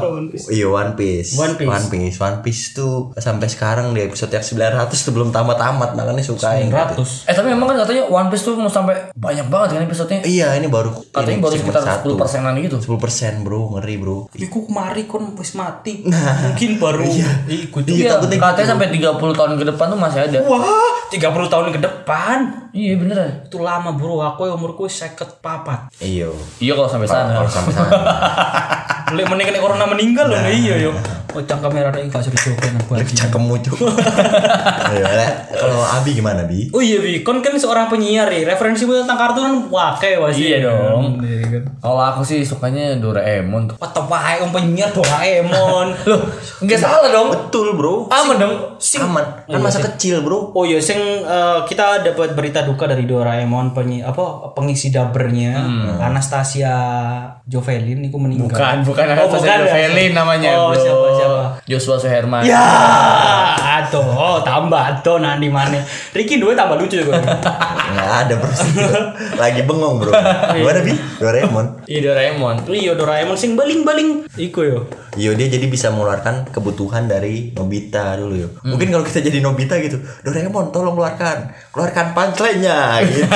Iya One Piece. One Piece. One Piece. One Piece tuh sampai sekarang di episode yang 900 tuh belum tamat-tamat makanya suka yang gitu. 100. Eh tapi memang kan katanya One Piece tuh mau sampai banyak banget kan episodenya. Iya, ini baru Katanya ini baru sekitar satu. 10 persenan gitu. 10 persen bro, ngeri bro. Iku kemari kon wis mati. Mungkin baru ikut. Iya, takutnya katanya sampai 30 tahun ke depan tuh masih ada. Wah, 30 tahun ke depan. Iya beneran. Itu lama bro, aku umurku seket papat. Iya. Iya kalau sampai sana. Kalau sampai sana. Boleh meninggal corona meninggal loh, nah, iya yo. Oh, cangkem merah ini gak serius jokoin aku cuk. Iya, Lek. Kalau Abi gimana Bi? Oh iya Bi, kon kan seorang penyiar ya. Referensimu tentang kartun wake pasti. Iya dong. Iya kan. Kalau aku sih sukanya Doraemon tuh. What the wae om penyiar Doraemon. Loh, enggak salah dong. Betul bro. Aman dong. Aman. Kan masa kecil bro. Oh iya, sing eh, kita dapat berita duka dari Doraemon penyi apa pengisi dabernya Anastasia Jovelin itu meninggal. Bukan, bukan Oh, Anastasia bukan ya? Jovelin namanya, Oh, bro. siapa siapa? Joshua Suherman. Ya, aduh, oh, tambah aduh nanti mana? Ricky dua tambah lucu juga. Nggak ada bro. Lagi bengong bro. Gimana Bi? Doraemon. Iya Doraemon. iya Doraemon sing baling-baling iku yo. Iya dia jadi bisa mengeluarkan kebutuhan dari Nobita dulu yo. Mungkin kalau kita jadi Nobita gitu, Doraemon tolong keluarkan, keluarkan punchline-nya gitu.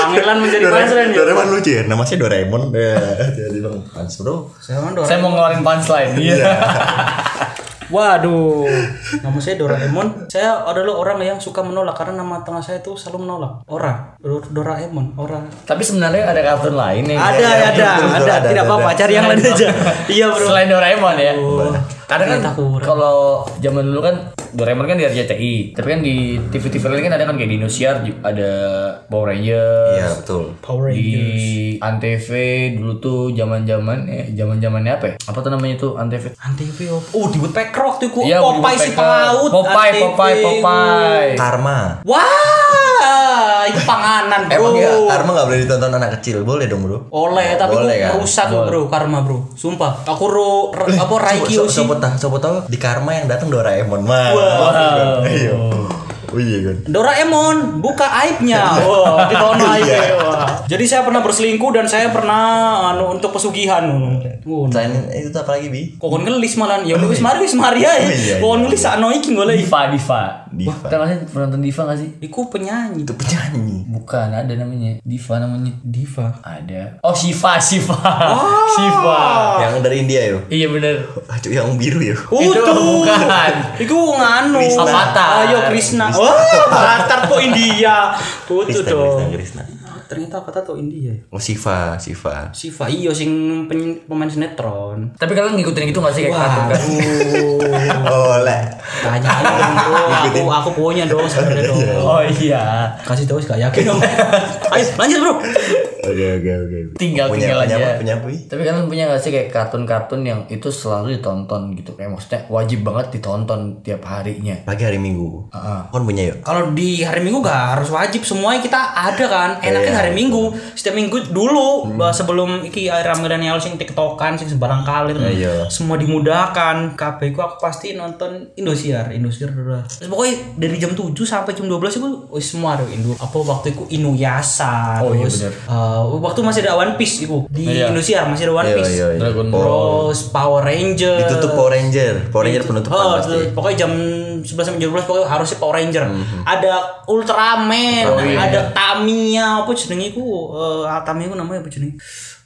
Pangeran menjadi Doraemon, pangeran ya. Doraemon lucu ya, namanya Doraemon. Jadi bang, Pans bro. Saya mau ngeluarin punchline. Iya. Waduh, nama saya Doraemon. Saya adalah orang yang suka menolak karena nama tengah saya itu selalu menolak. Ora, Dor- Doraemon, ora. Tapi sebenarnya ada kartun lain nih. Ada, iya, ada, betul, ada, ada, Tidak ada, apa-apa, ada. cari yang lain aja. Iya bro. Selain Doraemon ya. Kadang kan Ternyata kurang. kalau zaman dulu kan Doraemon kan di RCTI, tapi kan di TV-TV lain kan ada kan kayak di Indosiar ada Power Rangers. Iya betul. Power Di Antv dulu tuh zaman-zaman eh zaman-zamannya apa ya? Apa tuh namanya tuh Antv? Antv oh, oh di Woodpecker waktu itu. Iya, Popeye si pelaut. Popeye. Popeye, Popeye. Karma. Wah, itu panganan bro. Emang ya Karma nggak boleh ditonton anak kecil, boleh dong bro? Oleh, tapi Boleh gue kan? rusak loh, bro, karma bro. Sumpah, aku ro, ro- apa Raikyo sih. Sopo tahu, sopo tahu di Karma yang datang Doraemon mah. Iya. Oh iya kan. Doraemon buka aibnya. Wah, ditahan aibnya. Wah. Jadi saya pernah berselingkuh dan saya pernah anu untuk pesugihan. Oh, Selain itu tuh apa lagi bi? kok kon ngelis malan. Ya wis mari wis mari ae. iya, Kok kon ngelis sakno iki golek. Diva, Diva. Diva. Wah, kita masih penonton Diva gak sih? Iku penyanyi. Itu penyanyi. Bukan, ada namanya. Diva namanya. Diva. Ada. Oh, Shiva, Shiva. Shiva. Yang dari India yo. Iya bener. Aduh yang biru yo. Itu tuh. bukan. Iku nganu. Krishna. Avatar. Ayo Krishna. Wah, Avatar kok India. Tuh Krishna, dong. Krishna, Krishna. Ternyata Avatar tuh India. ya? Oh Siva, Siva. Siva iyo sing pen- pemain sinetron. Tapi kalian ngikutin gitu gak sih kayak kartun kan? Oh le. Tanya. Aku aku punya dong sebenarnya dong. Oh iya. Kasih tahu sih gak yakin dong. Ayo lanjut bro. Oke oke oke. Tinggal Punya tinggal punya aja. apa? Punya apa? Bi? Tapi kalian punya gak sih kayak kartun-kartun yang itu selalu ditonton gitu kayak maksudnya wajib banget ditonton tiap harinya. Pagi hari Minggu. Heeh. Kon punya yuk. Kalau di hari Minggu gak harus wajib semuanya kita ada kan. Enaknya Iya. Hari Minggu. Setiap Minggu dulu bah, sebelum iki era milenial sing TikTokan sing sembarang kalir. Iya. Semua dimudahkan. KB ku aku pasti nonton Indosiar, Indosiar udah. Terus pokoknya dari jam 7 sampai jam 12 itu wis semua ada Indo. Apa waktu itu Inuyasha Oh, iya terus bener. eh, waktu masih ada One Piece itu di Iya. Indosiar masih ada One Iya, Piece. iya, iya. Dragon Ball. Terus Power Ranger. Ditutup Power Ranger. Power Ranger penutupan Oh, pasti. pokoknya jam 11 sampai jam 12 pokoknya harusnya Power Ranger. Mhm. Ada Ultraman, Oh, iya. ada Tamiya, apa jenenge iku? Ah, Tamiya iku namanya apa jenenge?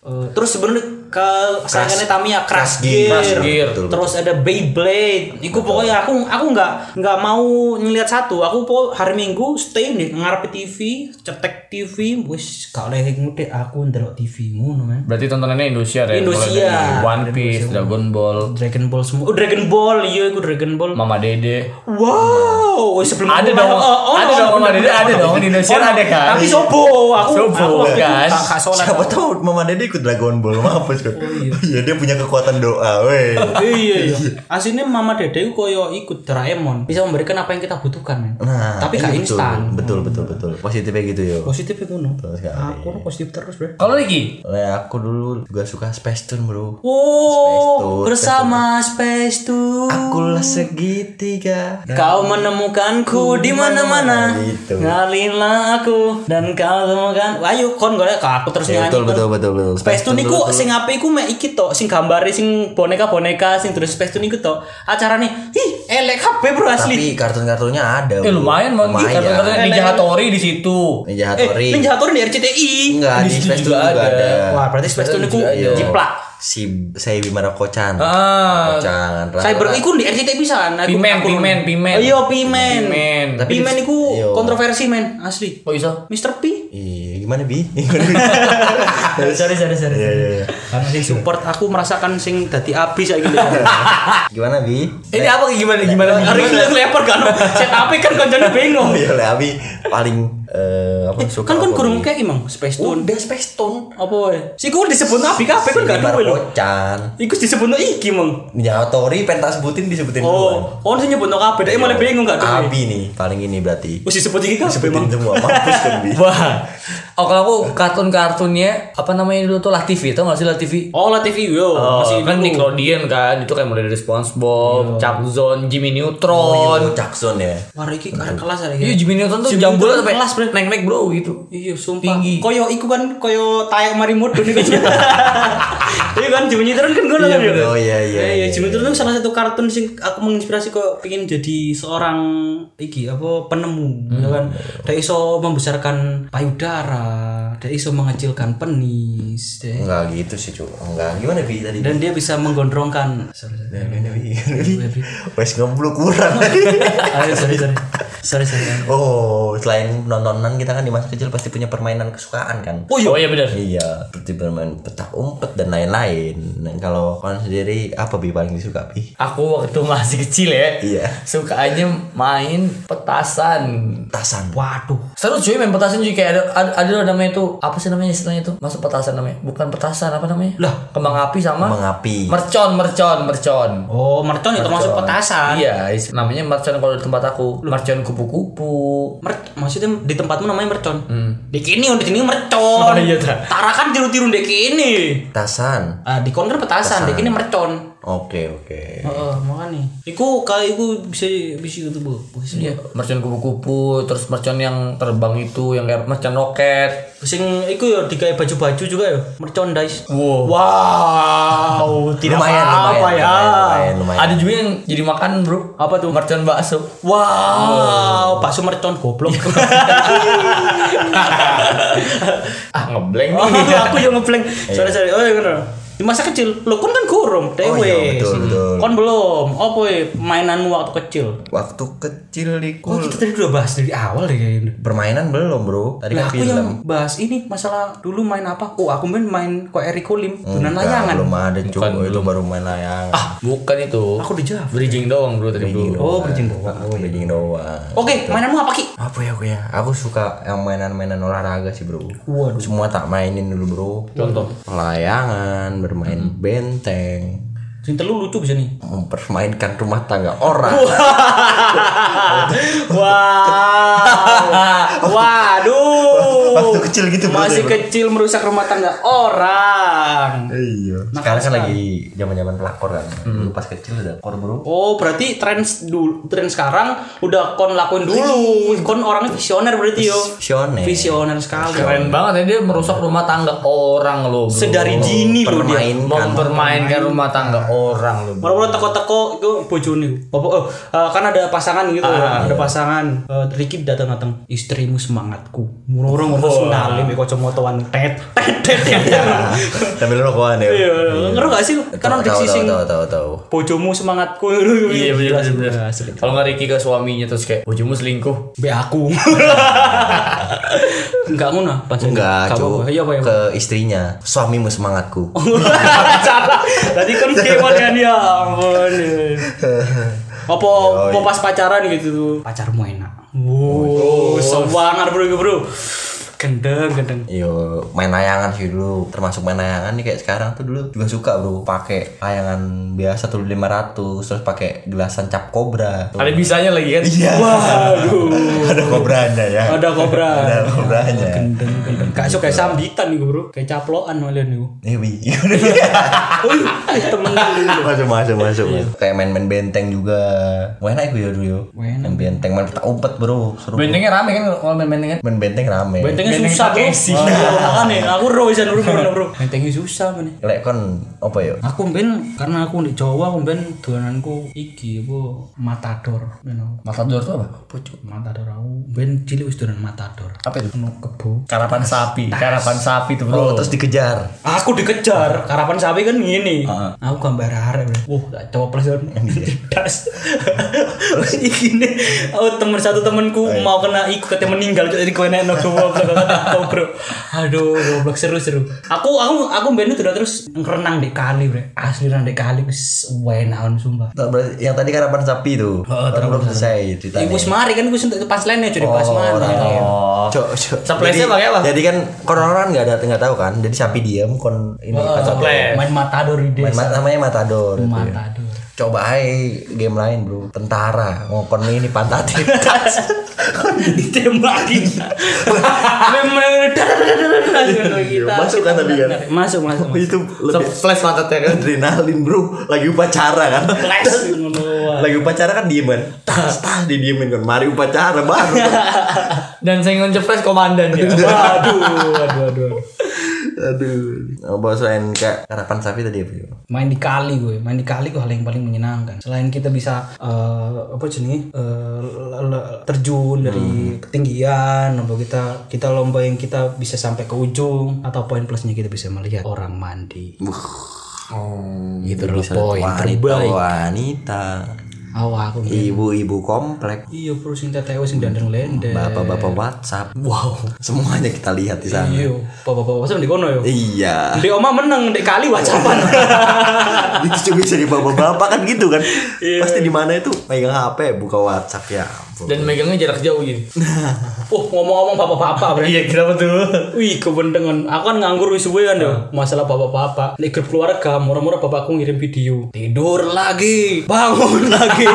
Eh, terus sebenarnya ke sayangannya Tamiya Crash Gear. Gear. Crash Gear. Betul, Terus ada Beyblade. Iku pokoknya aku aku nggak nggak mau ngeliat satu. Aku pokok hari Minggu stay nih ngarep TV, cetek TV, wis gak oleh ngudek aku ndelok TV ngono men. Berarti tontonannya Indosiar ya. dari One Piece, Dragon Ball, Dragon Ball semua. Oh, Dragon Ball, iya iku Dragon Ball. Mama Dede. Wow, oh, sebelum Ada aku- dong. oh, oh, Ada oh, dong, Mama Dede ada dong, di Indonesia ada kan? Tapi sobo, aku Sobo, aku kan? Siapa tahu Mama Dede ikut Dragon Ball mampus kan. Iya dia punya kekuatan doa, weh. iya iya. Aslinya Mama Dede itu koyo ikut Doraemon, bisa memberikan apa yang kita butuhkan, men. Nah, tapi iya, gak betul. instan. Betul betul betul. Positifnya gitu yo. Positif itu no. Betul sekali. Aku no positif terus, Bro. Kalau? Oleh aku dulu juga suka Space Tune, Bro. Oh, bersama Space Tune. Akulah segitiga. Kau menemukanku di mana-mana. Gitu. Ngalilah aku dan kau temukan. Ayo kon golek aku terus Ya, nyanyi. betul, betul, betul, betul. Space Tune Tune iku dulu, sing apik iku mek iki tok, sing gambare sing boneka-boneka sing terus Space Tune iku tok. Acarane ih elek kabeh bro asli. Tapi kartun-kartunnya ada. Eh Bro. lumayan mau kartu-kartu Ninja Hattori di situ. Ninja Eh, Hattori. Ninja Hattori di RCTI. Enggak, Di di juga ada. ada. Wah, berarti Space Tune iku Iya. jiplak. Si saya Bimara Kocan. Ah, Kocan. Cyber iku di RCTI pisan. Aku- Pimen, aku- pimen, pimen. Iya, pimen. Pimen. Tapi Pimen iku Iya. kontroversi men, asli. Kok bisa? Mr. P. Iya, gimana bi? sorry sorry sorry. Iya, iya, iya. Karena sing support aku merasakan sing dadi abis saiki. Gimana bi? Ini apa gimana gimana? Ini leper kan. Set api kan koncone bingung. Oh iya, Le, Abi paling eh, apa suka Kan kan Bi? kayak emang Space Tune. Udah Space Tune. Apa wae? Si ku disebut abi kabeh kan gak duwe lho. Kocan. Iku disebut iki mong. Ninja Hattori pentas sebutin disebutin Oh, oh sing nyebut kabeh. Dek malah bingung gak duwe. Abi nih paling ini berarti. Wis disebut iki kabeh Sebutin semua. Mampus kan bi. Wah. Oh kalau aku kartun-kartunnya apa namanya dulu tuh lah TV tau gak sih lah TV? Oh, lah TV yo. Oh, Masih kan. Nickelodeon kan itu kayak mulai dari SpongeBob, Chuck Zone, Jimmy Oh, Neutron. iya, Jackson ya. Wah, iki kelas arek. Iya Jimmy Neutron tuh jambul sampai kelas, Bre. naik-naik bro gitu. Iya, sumpah. Tinggi. Koyo iku kan koyo tayak mari mudun iku. Iya kan Jimmy Neutron kan ngono kan ya. Oh iya iya. Iya, Jimmy Neutron itu salah satu kartun sing aku menginspirasi kok pengen jadi seorang iki apa penemu, ya kan. Dia iso membesarkan payudara, dia iso mengecilkan penis, dia- Enggak gitu sih, Cuk. Enggak. Gimana bi tadi? dan dia bisa menggondrongkan. Sorry, sorry. Bi? Wes ngeblok kurang. Sorry, sorry. Sorry, sorry. Oh, selain nontonan kita kan di masa kecil pasti punya permainan kesukaan kan. Oh iya. Oh iya benar. Iya, seperti bermain petak umpet dan lain-lain. Nah, kalau kalian sendiri apa bi paling disuka bi? Aku waktu masih kecil ya. Iya. Sukanya main petasan. Tasan. Waduh. Seru cuy main petasan cuy kayak ada ada, ada loh namanya itu apa sih namanya istilahnya itu masuk petasan namanya bukan petasan apa namanya Lah. kembang api sama Kembang api. mercon mercon mercon Oh, mercon itu termasuk petasan. iya namanya mercon kalau di tempat aku mercon kupu-kupu Mer maksudnya di tempatmu namanya mercon. Di kini di sini mercon. Oh, iya, ta. Tarakan tiru-tiru di kini. Tasan. Ah, di kon kan petasan, di kini mercon. Oke, oke. Heeh, makanya. Iku kali iku bisa bisa itu, Bu. Bisa. iya mercon kupu-kupu terus mercon yang terbang itu yang kayak mercon roket Sing iku ya digawe baju-baju juga ya, merchandise. wow Wow, tidak lumayan, apa, lumayan, ya. lumayan, lumayan. ada juga yang jadi makanan bro Apa tuh? mercon bakso Wow, bakso mercon goblok. ah ngeblank Oh, nih aku yang ngeblank. Sorry, sorry. Oh, iya bener. Di masa kecil, lo kon kan kurung, dewe. Oh, iya, betul, betul. Kon belum. Apa ya mainanmu waktu kecil? Waktu kecil di Oh, kita tadi udah bahas dari awal deh kayaknya. permainan belum, Bro. Tadi kan aku film. yang bahas ini masalah dulu main apa? Oh, aku main main kok Eriko Lim, tunan Enggak, layangan. belum ada, Cuk. Itu baru main layangan. ah bukan itu Aku dijawab. bridging doang bro tadi bro Oh, berjing doang. Bridging doang. Oke, mainanmu apa Ki? Apa ya aku ya? Aku suka yang mainan-mainan olahraga sih, Bro. Waduh. Semua tak mainin dulu, Bro. contoh Layangan, bermain benteng, Sing telu lucu bisa nih. mempermainkan rumah tangga orang. Wow. Waduh. Waktu kecil gitu, bro, Masih bro. kecil merusak rumah tangga orang. Iya. Sekarang kan lagi zaman-zaman pelakor kan. Dulu pas kecil udah pelakor bro. Oh, berarti tren dulu tren sekarang udah kon lakuin dulu. Kon orangnya visioner berarti yo. Visioner. Visioner sekali. Keren banget ya dia merusak rumah tangga orang loh. bro. Sedari dini loh dia. Permainkan. mempermainkan rumah tangga orang bro. Moro-moro teko-teko itu bojone. Bapak oh, eh, kan ada pasangan gitu ya. Ada pasangan. Eh, Ricky datang-datang istrimu semangatku. Moro-moro ngono sundalim ya kacamataan tet tet tet. Sambil rokokan ya. Iya, ngerti gak sih? Kan ada tahu sing tahu tahu tahu. bojomu semangatku. Iya bener Jelas, bener. bener. asli. Kalau nggak Ricky ke suaminya terus kayak bojomu selingkuh. Be aku. Enggak ngono, pancen. Enggak. Iya, apa ya? Ke istrinya. Suamimu semangatku. Tadi kan kewan kan ya ampun. Apa apa pas pacaran gitu tuh. Pacarmu enak. Wow, semangat bro bro. Gendeng gendeng. Yo main layangan sih dulu termasuk main layangan nih kayak sekarang tuh dulu juga suka bro pakai layangan biasa tuh 500 terus pakai gelasan cap kobra Ada bisanya lagi kan? iya Waduh. ada kobranya ya Ada kobra. ada kobranya Gendeng gendeng. Gak iso kayak sambitan nih bro. Kayak caploan malah nih. Iya, Bi. Wih, temen dulu. masuk masuk masuk kayak main-main benteng juga main aja ya dulu yo Main. benteng main petak umpet bro seru Bentengnya rame kan kalau main benteng kan? main benteng rame Bentengnya Benteng susah bro. Wah, nih, aku ro bisa nurut bro bro. Bentengnya susah mana. lek kon apa yo Aku ben karena aku di Jawa aku ben dolananku iki apa matador, you know. Matador tuh apa? Pucuk matador aku ben cilik wis dolan matador. Apa itu? Penuh kebo. Karapan sapi. Karapan sapi tuh oh bro. terus dikejar Aku dikejar, karapan sapi kan gini. Aku gambar arek. bro. Wah, tak coples kan. Das. Iki nih, oh temen satu temenku mau kena ikut katanya meninggal jadi kowe nek kata bro. Aduh, goblok seru-seru. Aku aku aku ben itu udah terus renang di kali, Bre. Asli renang di kali wis enakan sumpah. Yang tadi karapan sapi tuh Oh, belum selesai ceritanya Ibu semari kan gue sentuh pas lainnya jadi pas mana. Oh. Cok, cok. Saplesnya Jadi- pakai apa? Jadi kan kon orang nggak ada nggak tahu kan. Jadi sapi diam kon ini. Saples. Main matador di Main desa. ma- namanya matador. itu ya. Matador. Coba aja game lain bro. Tentara ngokon ini pantatin. Ditembakin. Memang Masuk kan tadi kan? Masuk masuk. masuk. itu lebih Flash pantatnya kan? adrenalin bro. Lagi upacara kan. Flash. Lagi upacara kan diem kan. Tas tas didiemin kan. Mari upacara baru. Dan saya ngejepres komandan ya. Waduh, waduh, waduh. Aduh. Oh, selain kayak karapan sapi tadi apa? Main di kali gue, main di kali gue hal yang paling menyenangkan. Selain kita bisa eh, apa jenis terjun dari ketinggian, lomba kita kita lomba yang kita bisa sampai ke ujung atau poin plusnya kita bisa melihat orang mandi. Oh, Itu adalah poin wanita, terbaik. wanita, Oh, aku ibu-ibu komplek, Iya, bro sing tetewe sing dandeng lende. bapak-bapak WhatsApp. Wow, semuanya kita lihat di sana. Iya, bapak-bapak sama di kono yo. Iya. Di oma menang di kali whatsappan. itu juga bisa di bapak-bapak kan gitu kan. Pasti di mana itu megang HP, buka WhatsApp ya. Dan megangnya jarak jauh gini. Oh, ngomong-ngomong bapak-bapak, bre. Iya, kenapa tuh? Wih, kebendengan. Aku kan nganggur wis suwe kan yo. Masalah bapak-bapak. Di grup keluarga, murah-murah bapakku ngirim video. Tidur lagi, bangun lagi.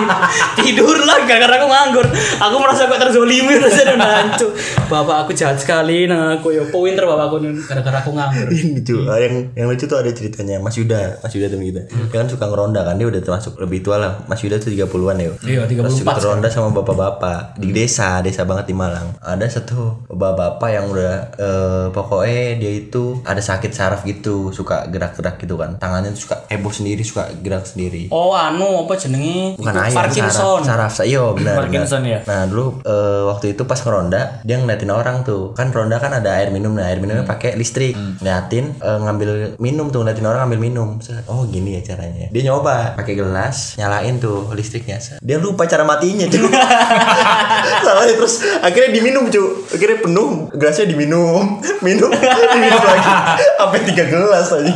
Tidur lagi karena aku nganggur. Aku merasa kok terzolimi rasanya udah hancur. Bapak aku jahat sekali nah aku yo pinter bapakku gara-gara aku nganggur. Ini lucu. Ah, yang yang lucu tuh ada ceritanya Mas Yuda, Mas Yuda temen kita. Dia kan suka ngeronda kan, dia udah termasuk lebih tua lah. Mas Yuda tuh 30-an ya. Iya, 34 Terus suka ronda sama bapak-bapak di desa, desa banget di Malang. Ada satu bapak-bapak yang udah eh, pokoknya dia itu ada sakit saraf gitu, suka gerak-gerak gitu kan. Tangannya tuh suka heboh sendiri, suka gerak sendiri. Oh, anu apa jenenge? Bukan Itu ayam, Parkinson. saraf, saraf. Iya benar. Parkinson benar. ya? Nah dulu eh, waktu itu pas ngeronda dia ngeliatin orang tuh kan ronda kan ada air minum nah air minumnya pakai listrik ngeliatin eh, ngambil minum tuh ngeliatin orang ngambil minum oh gini ya caranya dia nyoba pakai gelas nyalain tuh listriknya dia lupa cara matinya cuy salahnya terus akhirnya diminum cuy akhirnya penuh gelasnya diminum minum diminum lagi sampai tiga gelas aja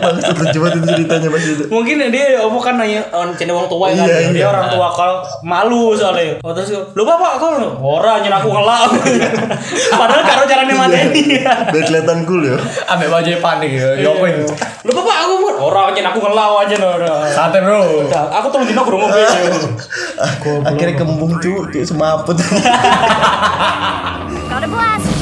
maksud lucu banget itu ceritanya mas itu Mungkin dia apa kan nanya on channel orang tua kan. Iya, dia iya. orang tua kalau malu soalnya. Oh, terus lu bapak kau ora nyen aku ngelak. Padahal karo carane mateni. biar kelihatan cool ya Ambek baju panik ya. Yokoin. Lu bapak aku mau ora nyen aku ngelak aja ora. Santai bro. Udah, Aku tolong dino guru mobil. akhirnya kembung cuy semaput a blast!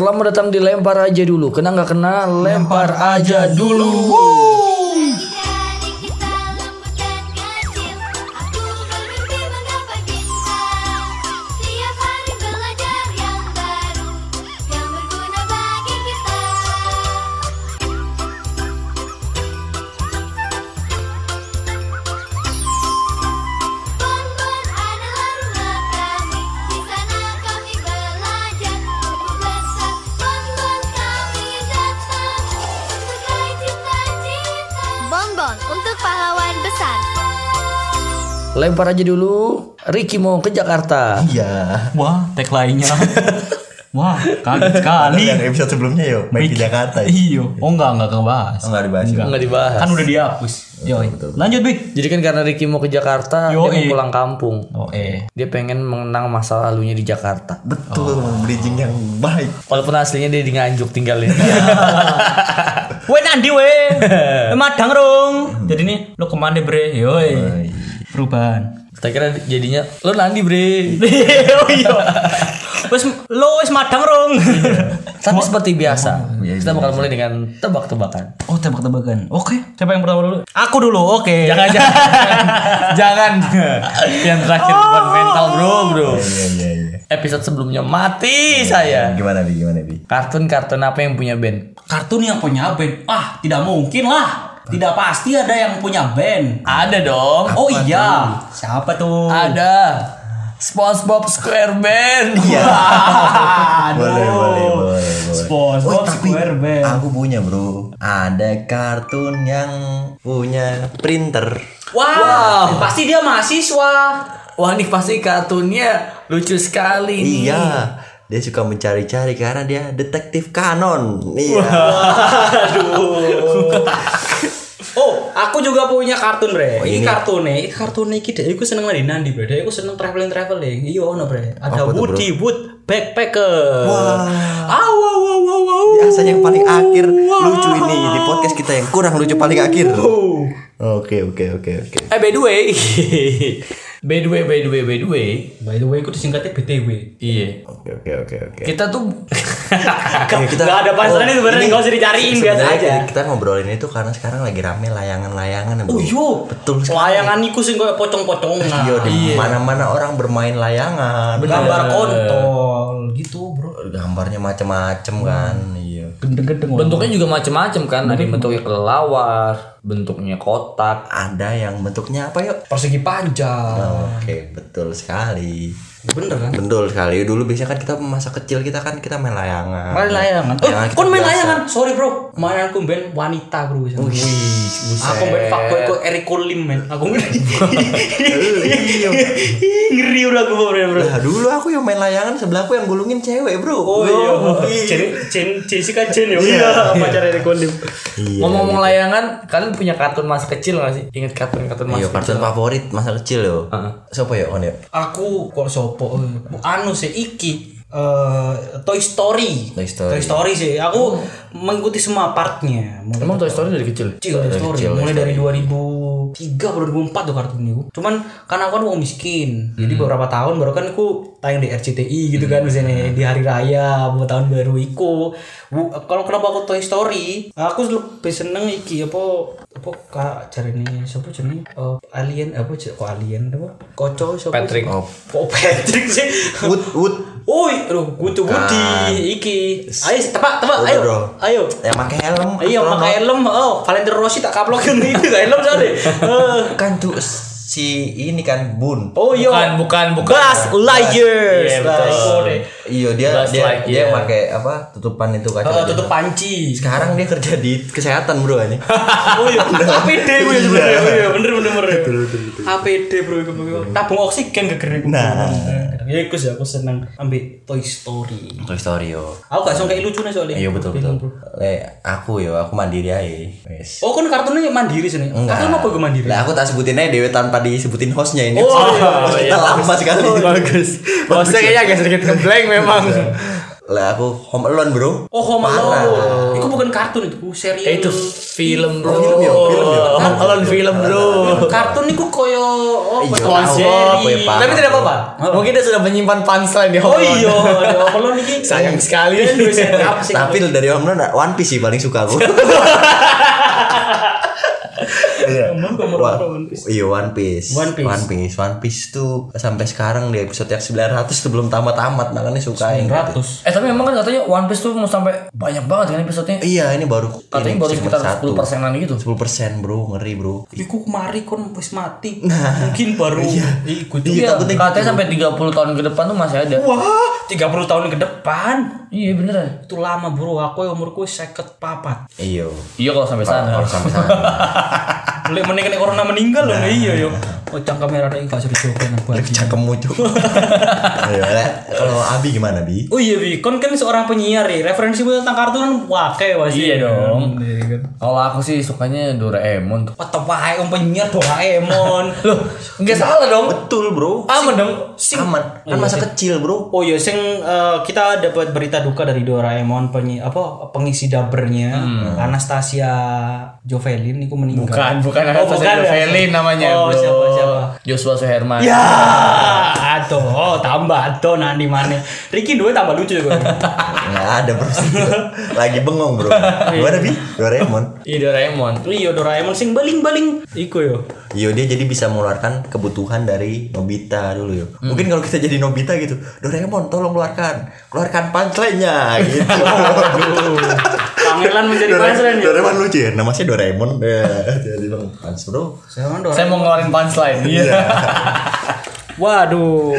Selamat datang di lempar aja dulu. Kena nggak kena lempar aja dulu. Dari Lempar aja dulu. Ricky mau ke Jakarta. Iya. Wah, tagline-nya. Wah, kaget sekali. Yang episode sebelumnya yo, main di Jakarta. ya. Iyo. Oh enggak, enggak kebahas. Oh, nggak dibahas. Enggak. Nggak dibahas. Kan udah dihapus. Yoi. Lanjut, Bik. Jadi kan karena Ricky mau ke Jakarta, Yoi. dia mau pulang kampung. Oh, eh. Dia pengen mengenang masa lalunya di Jakarta. Betul, bridging yang baik. Walaupun aslinya dia di Nganjuk tinggalnya. Weh nanti weh. Madang rong. Jadi nih lo ke mana bre? Yoi. Perubahan. Kita kira jadinya lo nandi bre. oh iya. Wes lo wes madang rong. Tapi seperti biasa, kita bakal mulai dengan tebak-tebakan. Oh tebak-tebakan. Oke. Siapa yang pertama dulu? Aku dulu. Oke. Jangan jangan jangan. Yang terakhir bukan mental bro bro. Iya, iya, iya. Episode sebelumnya mati saya. Gimana bi? Gimana bi? Kartun-kartun apa yang punya band? Kartun yang punya band. Ah tidak mungkin lah. Tidak pasti ada yang punya band. Ada dong. Oh iya. Siapa tuh? Ada. SpongeBob SquareBand. Iya. Aduh. Boleh, boleh, boleh, boleh. SpongeBob Oh, SquareBand. aku punya bro. Ada kartun yang punya printer. Wow. Pasti dia mahasiswa. Wah ini pasti kartunnya lucu sekali nih. Iya. Dia suka mencari-cari karena dia detektif kanon. Iya. Oh, aku juga punya kartun bre. Oh, ini kartunnya, ini kartunnya iki deh. Aku seneng nadi nandi bre. Aku seneng traveling traveling. Iya ono bre. Ada? Woody Wood Backpacker. Wah. Aw, wow, wow, wow, wow. Biasanya yang paling akhir lucu ini di podcast kita yang kurang lucu paling akhir. Oke oke oke oke. Eh by the way, by the way, by the way, by the way, By the way, aku disingkatnya BTW. iya. Oke oke oke oke. Kita tuh Oke, kita Gak ada pasalnya Oh, sebenarnya nggak usah dicariin biasa aja. Kita ngobrolin itu karena sekarang lagi rame layangan-layangan ya, bro. Oh iya, betul sekali. Layangan iku sing koyo pocong-pocongan. Iya, di mana-mana orang bermain layangan. Gambar kontol gitu, Bro. Gambarnya macem-macem kan. Iya. Gendeng-gendeng. bentuknya juga macem-macem kan. Ada yang bentuknya kelelawar, bentuknya kotak. Ada yang bentuknya apa yuk? Persegi panjang. Oke, betul sekali. Bener kan? Betul sekali. Dulu biasanya kan kita masa kecil kita kan kita main layangan. Main layangan. Oh, Layangan kita kon main biasa. layangan. Sorry, Bro. Mainanku band wanita, Bro. Wih, Aku band fuckboy kok Eric Lim, men. Aku ngeri. ngeri udah aku, Bro. bro. Lah dulu aku yang main layangan sebelahku yang gulungin cewek, Bro. Oh iya. Jen, Jen, Jessica Jen ya. Iya, pacar Eric Lim. Iya. Ngomong-ngomong layangan, kalian punya kartun masa kecil gak sih? Ingat kartun-kartun masa Iya, kartun kecil? favorit masa kecil yo. Heeh. Siapa ya on ya? Aku kok sopo? eh, Anu sih iki eh, Toy Story. Toy Story. sih. Aku mengikuti semua partnya. Mulai Emang Toy Story dari kecil? kecil Toy Story. kecil, Mulai Toy dari 2003 atau 2004 tuh kartun itu. Cuman karena aku kan wong miskin. Jadi beberapa tahun baru kan aku tayang di RCTI gitu kan misalnya di hari raya mau tahun baru iku. Bu- Kalau kenapa aku Toy Story? Aku lebih seneng iki apa apa kak cari ini siapa cari alien apa kok alien apa koco siapa Patrick. Oh. kok Patrick sih Wood Wood Oi, aduh, Gutu Budi, iki. Ayo, tebak, tebak, ayo, bro. ayo. yang pakai helm. Iya, astronot. pakai helm. Oh, Valentino Rossi tak kaplokin itu helm soalnya. Eh. kan tuh si ini kan Bun. Oh iya. Bukan, bukan, bukan. Buzz Lightyear. Iya, betul. Iya dia Buzz dia Lightyear. dia pakai apa tutupan itu kaca. Eh, tutup panci. Sekarang dia kerja di kesehatan bro ini. Oh iya, APD gue sebenarnya. Oh iya, bener bener bener. APD bro itu tabung oksigen gegere. Nah. Ya iku sih aku seneng ambil Toy Story. Toy Story yo. Aku gak sangka lucu nih soalnya. Iya betul betul. bro. Le aku yo aku mandiri aja. Wes. Oh kan kartunnya mandiri sini. Enggak. Kartun apa gue mandiri? Lah aku tak sebutin aja Dewe tanpa disebutin hostnya ini. Oh, Kita lama sekali. Bagus. Bosnya kayaknya agak sedikit ngeblank memang. Lah aku Home Alone, Bro. Oh, Home Alone. Itu bukan kartun itu, serial. Eh, itu film bro. film ya, film ya. Home Alone film bro. kartun itu koyo oh, Iya, koyo tahu, seri. koyo paham. Tapi tidak apa-apa. Mungkin dia sudah menyimpan punchline di Home Oh Alone. iya, di Home Alone iki Sayang sekali. Tapi dari Home Alone One Piece sih paling suka aku. Iya. Wah, Iya One Piece. One Piece. One Piece. One Piece tuh sampai sekarang di episode yang 900 tuh belum tamat-tamat makanya suka yang gitu. 100. Eh tapi memang kan katanya One Piece tuh mau sampai banyak banget kan episodenya. Iya, ini baru Katanya ini baru sekitar satu. 10 persenan gitu. 10% bro, ngeri bro. Iku kemari kon wis mati. Mungkin baru ikut. Iya, takutnya katanya sampai 30 tahun ke depan tuh masih ada. Wah, 30 tahun ke depan. Iya beneran. Itu lama bro, aku umurku seket papat. Iya. Iya kalau sampai sana. Kalau sampai sana. Meninggal corona meninggal loh, iya yo. Oh cang kamera ada gak suruh jokin aku cuk. Iya, lah. kalau Abi gimana, Bi? Oh iya bi, kon kan seorang penyiar ya. Referensi tentang kartun kan wake pasti. Iya dong. Iya kan. Kalau aku sih sukanya Doraemon tuh. What wae om penyiar Doraemon. Loh, enggak salah dong. Betul, Bro. Aman dong. Aman. Kan masa kecil, Bro. Oh iya, sing eh, kita dapat berita duka dari Doraemon penyi apa pengisi dabernya Anastasia Jovelin itu meninggal. Bukan, bukan Oh, Anastasia bukan ya? Jovelin namanya, Oh, bro. Siapa? Joshua Suherman. Ya, aduh, oh, tambah aduh nanti mana? Ricky dua tambah lucu juga. Nggak ada, Bro. Lagi bengong, Bro. Gimana, Bi? Doraemon. Iya Doraemon. iya Doraemon sing baling-baling iku yo. Iya dia jadi bisa mengeluarkan kebutuhan dari Nobita dulu yo. Mungkin kalau kita jadi Nobita gitu, Doraemon tolong keluarkan, keluarkan punchline-nya gitu. Pangelan menjadi punchline ya. Doraemon lucu ya, namanya Doraemon. Ya, jadi bang punch bro. Saya Doraemon. Saya mau ngeluarin punchline. Iya. Waduh,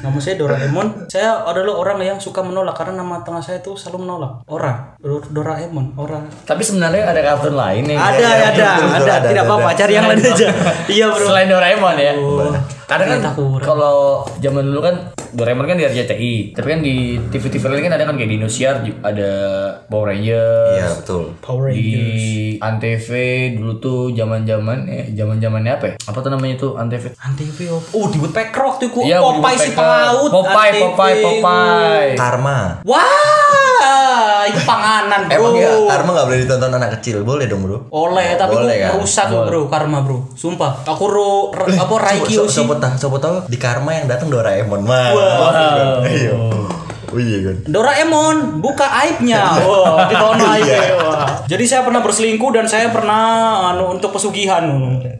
nama saya Doraemon. Saya adalah orang yang suka menolak karena nama tengah saya itu selalu menolak. Orang, Dor- Doraemon, orang. Tapi sebenarnya ada kartun lain yang Ada, iya, ada, betul, ada. ada, Tidak ada, apa-apa, ada. cari yang lain aja. Iya bro. Selain Doraemon ya. Karena kan Ternyata kurang. kalau zaman dulu kan Doraemon kan di RCTI, tapi kan di TV-TV lain kan ada kan kayak di Indosiar ada Power Rangers. Iya betul. Power Di Antv dulu tuh zaman-zaman eh zaman-zamannya apa ya? Apa tuh namanya tuh Antv? Antv Oh, di Woodpecker waktu itu. Iya, Popeye si pelaut. Popeye. Popeye, Popeye. Karma. Wah, itu panganan bro. Emang ya Karma nggak boleh ditonton anak kecil, boleh dong bro? Oleh, tapi Boleh kan? rusak loh, bro, karma bro. Sumpah, aku ro, ro- apa Raikyo sih. Sopo tahu, sopo tahu di Karma yang datang Doraemon mah. Iya. Oh iya kan. Doraemon buka aibnya. Wah, ditono aibnya. Wah. Jadi saya pernah berselingkuh dan saya pernah anu untuk pesugihan.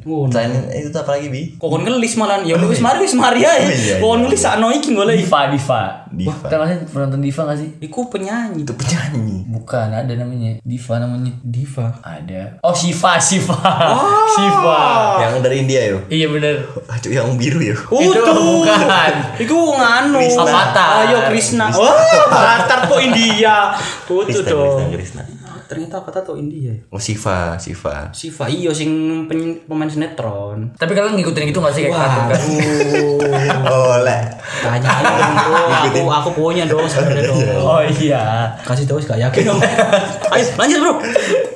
Wah, Selain itu apa lagi bi? Kok kon ngelis malah ya wis mari wis mari ae. iya, Kok kon ngelis sakno iki golek. Diva, Diva. Diva. Kita masih penonton Diva gak sih? Iku penyanyi. Itu penyanyi. Bukan, ada namanya. Diva namanya. Diva. Ada. Oh, Shiva, Shiva. Shiva. Yang dari India yo. Iya bener. Aduh yang biru yo. Itu bukan. Iku nganu. Avatar. Ayo Krishna. Wah, Avatar kok India. Kutu Krishna, dong. Krishna, Krishna. Ternyata kata tuh India. ya. Oh Siva, Siva. Siva iya sing pen- pemain sinetron. Tapi kalian ngikutin gitu gak sih kayak kartun kan? Oh le. Tanya aja dong, bro. Aku aku punya dong sebenarnya dong. Oh iya. Kasih tahu gak yakin dong. Ayo lanjut bro.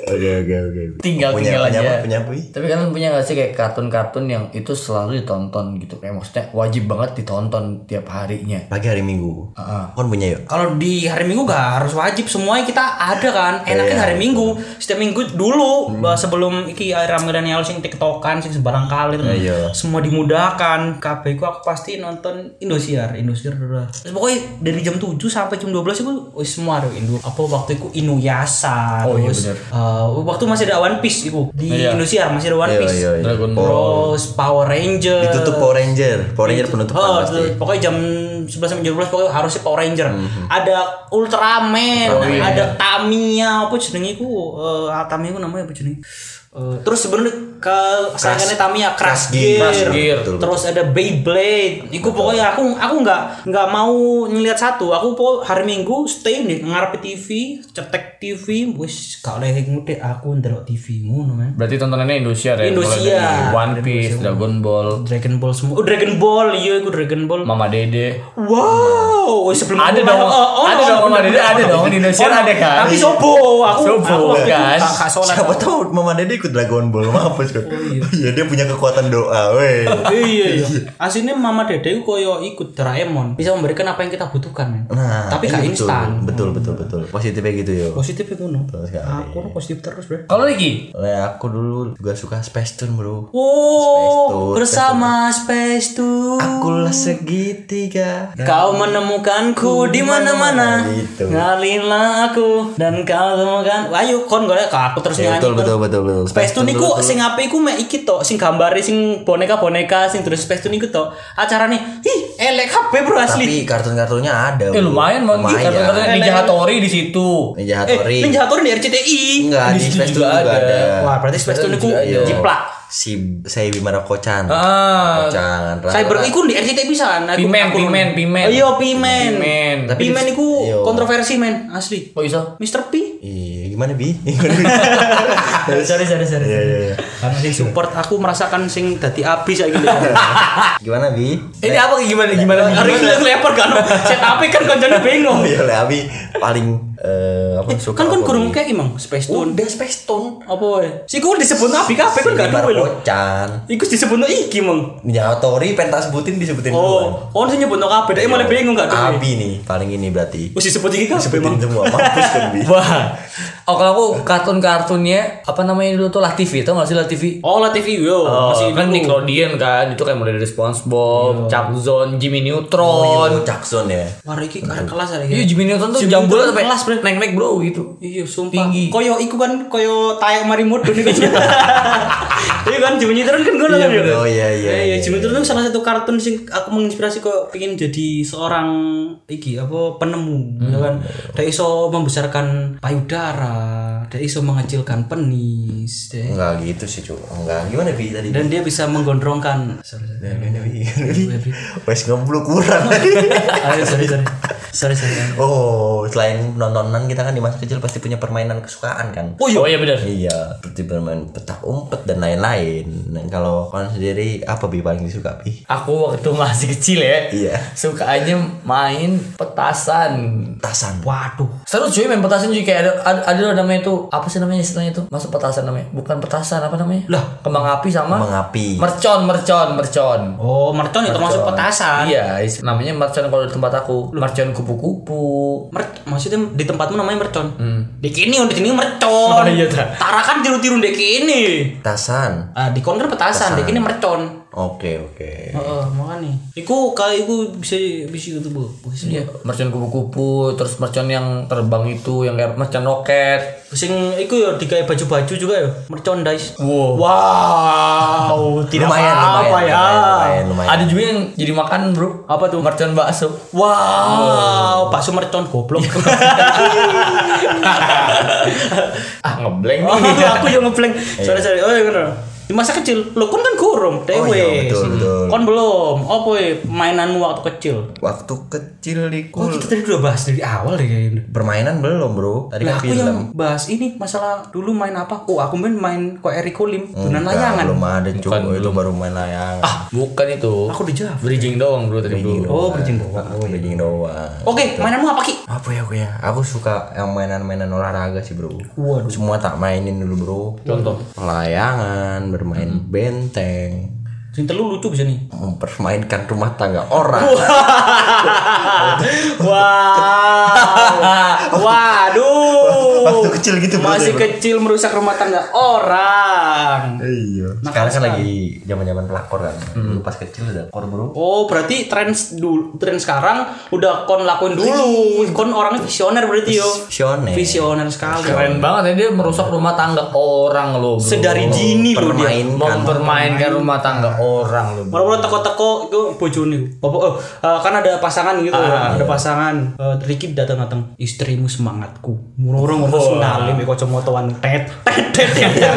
Oke oke oke. Tinggal punya, tinggal punya aja. apa? Punya apa? Wi? Tapi kalian punya gak sih kayak kartun-kartun yang itu selalu ditonton gitu Kayak maksudnya wajib banget ditonton tiap harinya Pagi hari Minggu. Heeh. Kon punya yuk. Kalau di hari Minggu gak harus wajib semuanya kita ada kan. Enaknya. Hari Minggu. Setiap minggu dulu bah, sebelum iki era milenial sing tiktokan sing sembarang kali tuh. Iya. Semua dimudahkan. Ku aku pasti nonton Indosiar. Indosiar udah. Terus pokoknya dari jam 7 sampai jam 12 itu wis semua ada Indo. Apa waktu itu Inuyasha Oh, iya terus bener. eh, waktu masih ada One Piece itu di Iya. Indosiar masih ada One Iya, Piece. iya, iya. Dragon Ball. Terus Power Ranger. Ditutup Power Ranger. Power Ranger penutupan Oh, pasti. pokoknya jam 11 sampai jam 12 pokoknya harusnya Power Ranger. Mhm. Ada Ultraman, Oh, iya. ada Tamiya, apa jenenge iku? Eh ah, Tamiya iku namanya apa jenenge? Eh, terus sebenarnya ke sayangannya Tamiya Crash Gear. Crash Gear. Betul, Terus ada Beyblade. Iku pokoknya aku aku nggak nggak mau ngeliat satu. Aku po hari Minggu stay nih ngarep TV, cetek TV, wis gak oleh ngudek aku ndelok TV ngono men. Berarti tontonannya Indosiar ya? Dari One Piece, Dragon Ball, Dragon Ball semua. Oh, Dragon Ball, iya iku Dragon Ball. Mama Dede Wow, oh, sebelum Ada aku- dong, oh, oh, ada oh, dong, Mama Dede ada dong, di Indonesia Oh, ada kan? Tapi sobo, aku Sobo, aku itu kan? Siapa tahu Mama Dede ikut Dragon Ball mampus kan. Iya dia punya kekuatan doa, weh. iya iya. Aslinya mama dede itu koyo ikut Doraemon, bisa memberikan apa yang kita butuhkan. men. Nah, tapi iya, gak betul. instan. Betul betul betul. Positifnya gitu yo. Positif itu no. Aku no positif terus, Bro. Kalau Nah, aku dulu juga suka Space Tune, Bro. Wow, bersama Space Tune. Akulah segitiga. Kau menemukanku di mana-mana. Gitu. Ngalilah aku dan kau temukan. Ayo kon golek ke aku terus Ya, nyanyi. betul, betul, betul, betul. Space Tune Tune iku betul. sing apik iku mek iki to, sing gambare sing boneka-boneka sing terus Space Tune iku to. Acarane, ih, elek kabeh bro asli. Tapi kartun-kartunnya ada. eh lumayan Lumayan. karena Ninja Hattori di situ. Ninja Eh, Hattori. Ninja Hattori di RCTI. Enggak, Di Space Tune juga ada. ada. Wah, berarti Space Tune iku juga ada. jiplak. Si saya Bimara Kocan. Ah, Kocan. Cyber iku di RCTI pisan. Aku- Pimen, pimen, pimen. Oh, Iya, pimen. Pimen. Tapi pimen iku Iya. kontroversi men, asli. kok bisa? Mr. P. Iya, gimana bi? sorry, sorry, sorry. Iya, iya, iya. Karena sing support aku merasakan sing dadi abis kayak gitu. Gimana bi? Ini apa gimana gimana? Hari ini leper kan, set api kan koncone bingung. Lah Abi paling eh, apa suka Kan kan kurung kayak emang Space Tune. Udah Space Tune. Apa wae? Si ku disebut abi kabeh kan gak duwe lho. Kocan. Iku disebut iki mong. Ninja Hattori pentas sebutin disebutin. Oh, oh sing nyebut kabeh, dek malah bingung gak duwe. Abi nih paling ini berarti. Wis disebut iki kabeh emang. semua mampus kan bi. Wah. Oh kalau aku kartun-kartunnya apa namanya dulu tuh Lah TV tau gak sih Lah TV? Oh, lah TV yo, Oh, masih kan. Nickelodeon kan itu kayak mulai dari SpongeBob, Chuck Zone, Jimmy Oh, Neutron. iya, Jackson ya. Wah, iki kelas ada Iya ya. Jimmy Neutron tuh jambul sampai kelas, Bre. naik-naik bro gitu. Iya, sumpah. Tinggi. Koyo iku kan koyo tayak mari mudun iku. Iya kan Jimmy Neutron kan ngono kan ya. Oh iya iya. Eh, iya, Jimmy Neutron itu salah satu kartun sing aku menginspirasi kok pengen jadi seorang iki apa penemu ya kan. Dia iso membesarkan payudara, dia iso mengecilkan penis, dia- Enggak gitu sih, Cuk. Enggak. Gimana bi tadi? dan dia bisa menggondrongkan. Sorry, sorry. Bi? Wes ngeblok kurang. Ayo, sorry, sorry. Sorry, sorry. Oh, selain nontonan kita kan di masa kecil pasti punya permainan kesukaan kan? Oh iya, oh, iya benar. Iya, seperti bermain petak umpet dan lain-lain. Dan kalau kalian sendiri apa bi paling disuka bi? Aku waktu masih kecil ya. Iya. Sukanya main petasan. Tasan. Waduh. Seru cuy main petasan cuy kayak ada ada, ada loh namanya itu apa sih namanya istilahnya itu masuk petasan namanya bukan petasan apa namanya Lah. kembang api sama Kembang api. mercon mercon mercon Oh, mercon itu masuk petasan. iya namanya mercon kalau di tempat aku mercon kupu-kupu Mer maksudnya di tempatmu namanya mercon. Di kini di sini mercon. Oh, iya, ta. Tarakan tiru-tiru di kini. Tasan. Ah, di konter petasan, di kini mercon. Oke, oke. Heeh, makanya. Iku kali iku bisa bisa gitu, Bu. Bisa. iya mercon kupu-kupu terus mercon yang terbang itu yang kayak mercon roket Sing iku ya digawe baju-baju juga ya, merchandise. wow Wow, tidak lumayan, apa, lumayan, ya. lumayan, lumayan. ada juga yang jadi makan bro Apa tuh? mercon bakso Wow, bakso mercon goblok. ah ngeblank oh, nih aku yang ngeblank. Sorry, sorry. Oh, iya bener. Di masa kecil, lo kon kan kurung, dewe. Oh, iya, betul, betul. Kon belum. Apa ya mainanmu waktu kecil? Waktu kecil di Oh, kita tadi udah bahas dari awal deh kayaknya. permainan belum, Bro. Tadi Lah kan aku film. yang bahas ini masalah dulu main apa? Oh, aku main main kok Eri Kulim, dunan Enggak, layangan. Belum ada, Oh, itu baru main layangan. ah bukan itu Aku dijawab. bridging doang bro tadi bro Oh, berjing doang. Aku bridging doang. Oke, mainanmu apa Ki? Apa ya aku ya? Aku suka yang mainan-mainan olahraga sih, Bro. Waduh. Semua tak mainin dulu, Bro. contoh Layangan, bermain benteng, Sing telu lucu bisa nih. mempermainkan rumah tangga orang. Wow. Waduh. Waktu kecil gitu, Bro. Masih kecil merusak rumah tangga orang. Iya. Sekarang kan lagi zaman-zaman pelakor kan. Dulu pas kecil udah pelakor, Bro. Oh, berarti tren dulu tren sekarang udah kon lakuin dulu. Kon orangnya visioner berarti yo. Visioner. Visioner sekali. keren banget ya dia merusak rumah tangga orang loh bro. Sedari dini loh dia. Permainkan. mempermainkan rumah tangga orang loh bro. Mula-mula teko-teko itu bojone. Bapak oh, eh, kan ada pasangan gitu ya. Ada pasangan. Eh, Ricky datang-datang. Istrimu semangatku. Murung ngurus ngalim ya kacamataan tet tet tet. tet.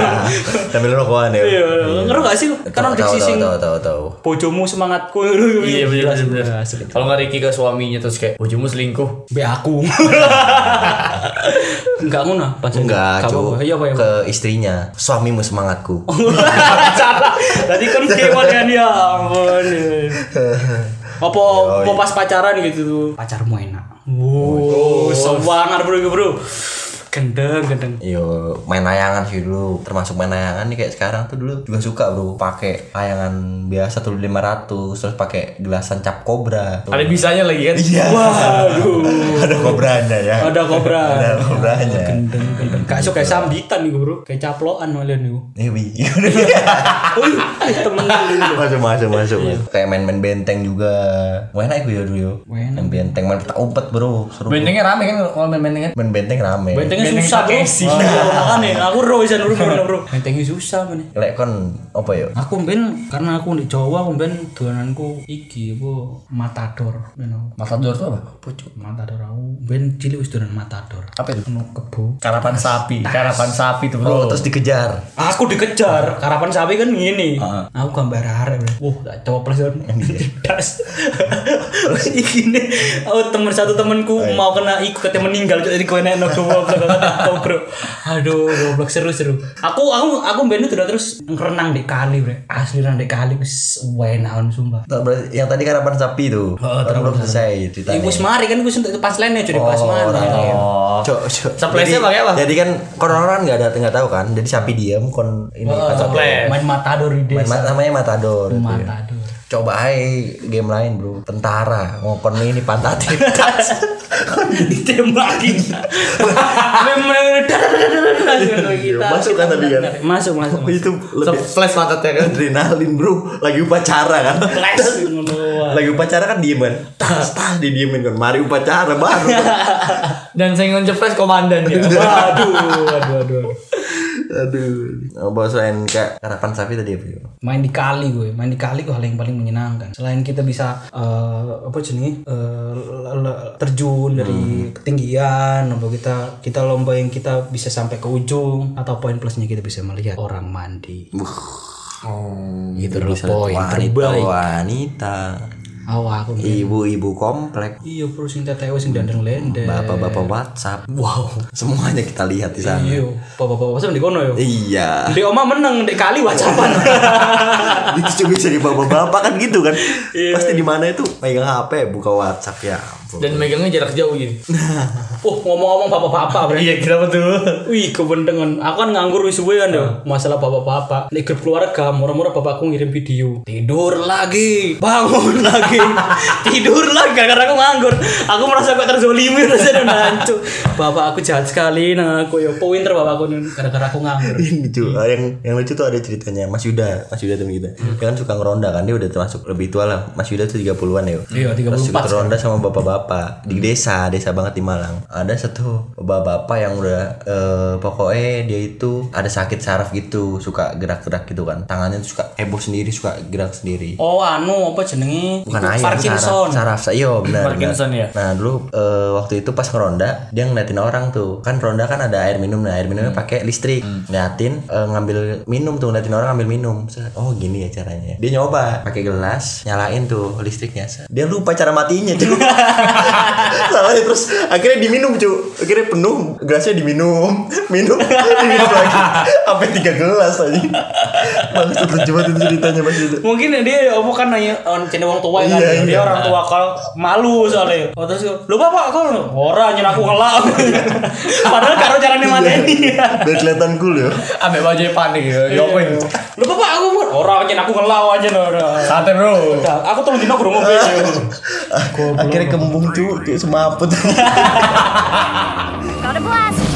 Sambil rokokan ya. Iya, ngerti gak sih? Kan tahu sing tahu tahu tahu. bojomu semangatku. iya bener bener kalau nggak Ricky ke suaminya terus kayak bojomu selingkuh Be aku. Enggak ngono, pancen. Enggak, Cuk. Iya, apa ya? Ke istrinya. Suamimu semangatku. Salah. Tadi kan kewan kan ya ampun. Apa apa pas pacaran gitu tuh. Pacarmu enak. Wow, semangat bro bro. Gendeng gendeng. Yo main layangan sih dulu. Termasuk main layangan nih kayak sekarang tuh dulu juga suka bro. Pakai layangan biasa tuh 500 terus pakai gelasan cap kobra Ada bisanya lagi kan? iya. Waduh. Ada kobranya ya. Ada kobra ada kobranya. Gendeng gendeng gak suka kayak sambitan nih bro. Kayak caploan malah nih Eh, wi. temen masuk masuk masuk. Kayak main-main benteng juga. Enak gue ya dulu yo. Main benteng main petak umpet bro. Seru Bentengnya rame kan kalau main benteng kan? main benteng rame. Bentengnya Benteng susah bro. Wah, nih aku ro bisa bro gimana bro bentengnya susah mana lek kon apa yo aku ben karena aku di Jawa aku ben dolananku iki apa matador you know. Matador tuh apa? Pucuk matador aku ben cilik wis dolan matador Apa itu? kebo Karapan sapi, karapan sapi tuh oh bro. terus dikejar Aku dikejar, karapan sapi kan gini. Aku gambar arek. bro. Wah, gak coba plus. Das. Iki nih, aku temen satu temenku mau kena ikut katanya meninggal jadi kowe nek goblok goblok bro. Aduh, goblok seru-seru. Aku aku aku ben itu udah terus renang di kali, Bre. Asli renang di kali wis enak sumpah. Tak, berarti yang tadi karapan sapi tuh Oh, belum selesai ceritanya Ibu semari kan gue sentuh pas lainnya jadi pas mana. Oh. Cok, cok. Surprise-nya Jadi- pakai apa? Jadi kan kon orang nggak ada nggak tahu kan. Jadi sapi diam kon ini Oh. Main matador di main desa. ma- namanya matador. itu ya. Matador. Coba aja game lain bro. Tentara mau kon ini pantatin. ditembakin Masuk kan tadi kan? masuk masuk itu lebih Flash pantatnya kan? adrenalin bro. Lagi upacara kan. flash Lagi upacara kan diem kan. Tas tas didiemin kan. Mari upacara baru. Dan saya ngejepres komandan ya. waduh waduh waduh Aduh. Oh, bawa selain kayak karapan sapi tadi apa ya? main di kali gue main di kali gue hal yang paling menyenangkan selain kita bisa eh, apa jenis eh, l- terjun dari ketinggian lomba kita kita lomba yang kita bisa sampai ke ujung atau poin plusnya kita bisa melihat orang mandi Oh, Itu loh poin wanita, terbaik. wanita. Awal aku Ibu-ibu komplek. iya bro sing tetewe sing dandeng lende Bapak-bapak WhatsApp. Wow. Semuanya kita lihat di sana. iya bapak-bapak sama di kono yo Iya. di oma menang di kali wacapan itu juga bisa di bapak-bapak kan gitu kan. Pasti di mana itu megang HP, buka WhatsApp ya. Dan megangnya jarak jauh gitu. oh ngomong-ngomong bre Iya, kenapa tuh? Wih kebendengan Aku kan nganggur wis suwe kan yo Masalah bapak-bapak. Di grup keluarga Murah-murah bapakku ngirim video. Tidur lagi. Bangun lagi. Tidur lagi Karena aku nganggur. Aku merasa kok terzolimi Rasanya udah hancur. Bapak aku jahat sekali Nah aku yo Pinter bapakku Gara-gara aku nganggur. Ini lucu Ah, yang yang lucu tuh ada ceritanya. Mas Yuda Mas Yuda temen kita. Dia kan suka ngeronda kan dia udah termasuk lebih tua lah. Mas Yuda tuh 30-an ya Iya, 34 Terus ronda sama bapak-bapak di desa desa banget di Malang. Ada satu bapak-bapak yang udah eh, pokoknya dia itu ada sakit saraf gitu suka gerak-gerak gitu kan. Tangannya tuh suka heboh sendiri suka gerak sendiri. Oh anu apa jenenge? Bukan ayam Parkinson. saraf saraf. Iya benar Parkinson, benar. ya? nah dulu eh, waktu itu pas ngeronda dia ngeliatin orang tuh. Kan ronda kan ada air minum nah air minumnya pakai listrik. Ngeliatin eh, ngambil minum tuh ngeliatin orang ngambil minum. Oh gini ya caranya. Dia nyoba pakai gelas nyalain tuh listriknya. Dia lupa cara matinya salahnya terus akhirnya diminum cuy akhirnya penuh gelasnya diminum minum diminum lagi sampai tiga gelas aja Bagus lucu banget itu ceritanya mas itu Mungkin dia apa kan nanya on channel orang tua kan Iya, dia iya. orang tua kalau malu soalnya. Oh terus lu bapak kau ora nyen aku ngelak. Padahal karo carane mateni. biar kelihatan cool ya Ambek baju panik ya. Iya. Ya apa ini? Lu bapak aku pun ora nyen aku ngelak aja ora. Santai bro. Udah, Aku tolong dino kurang ngopi. akhirnya kembung cuy kayak semaput Got a blast!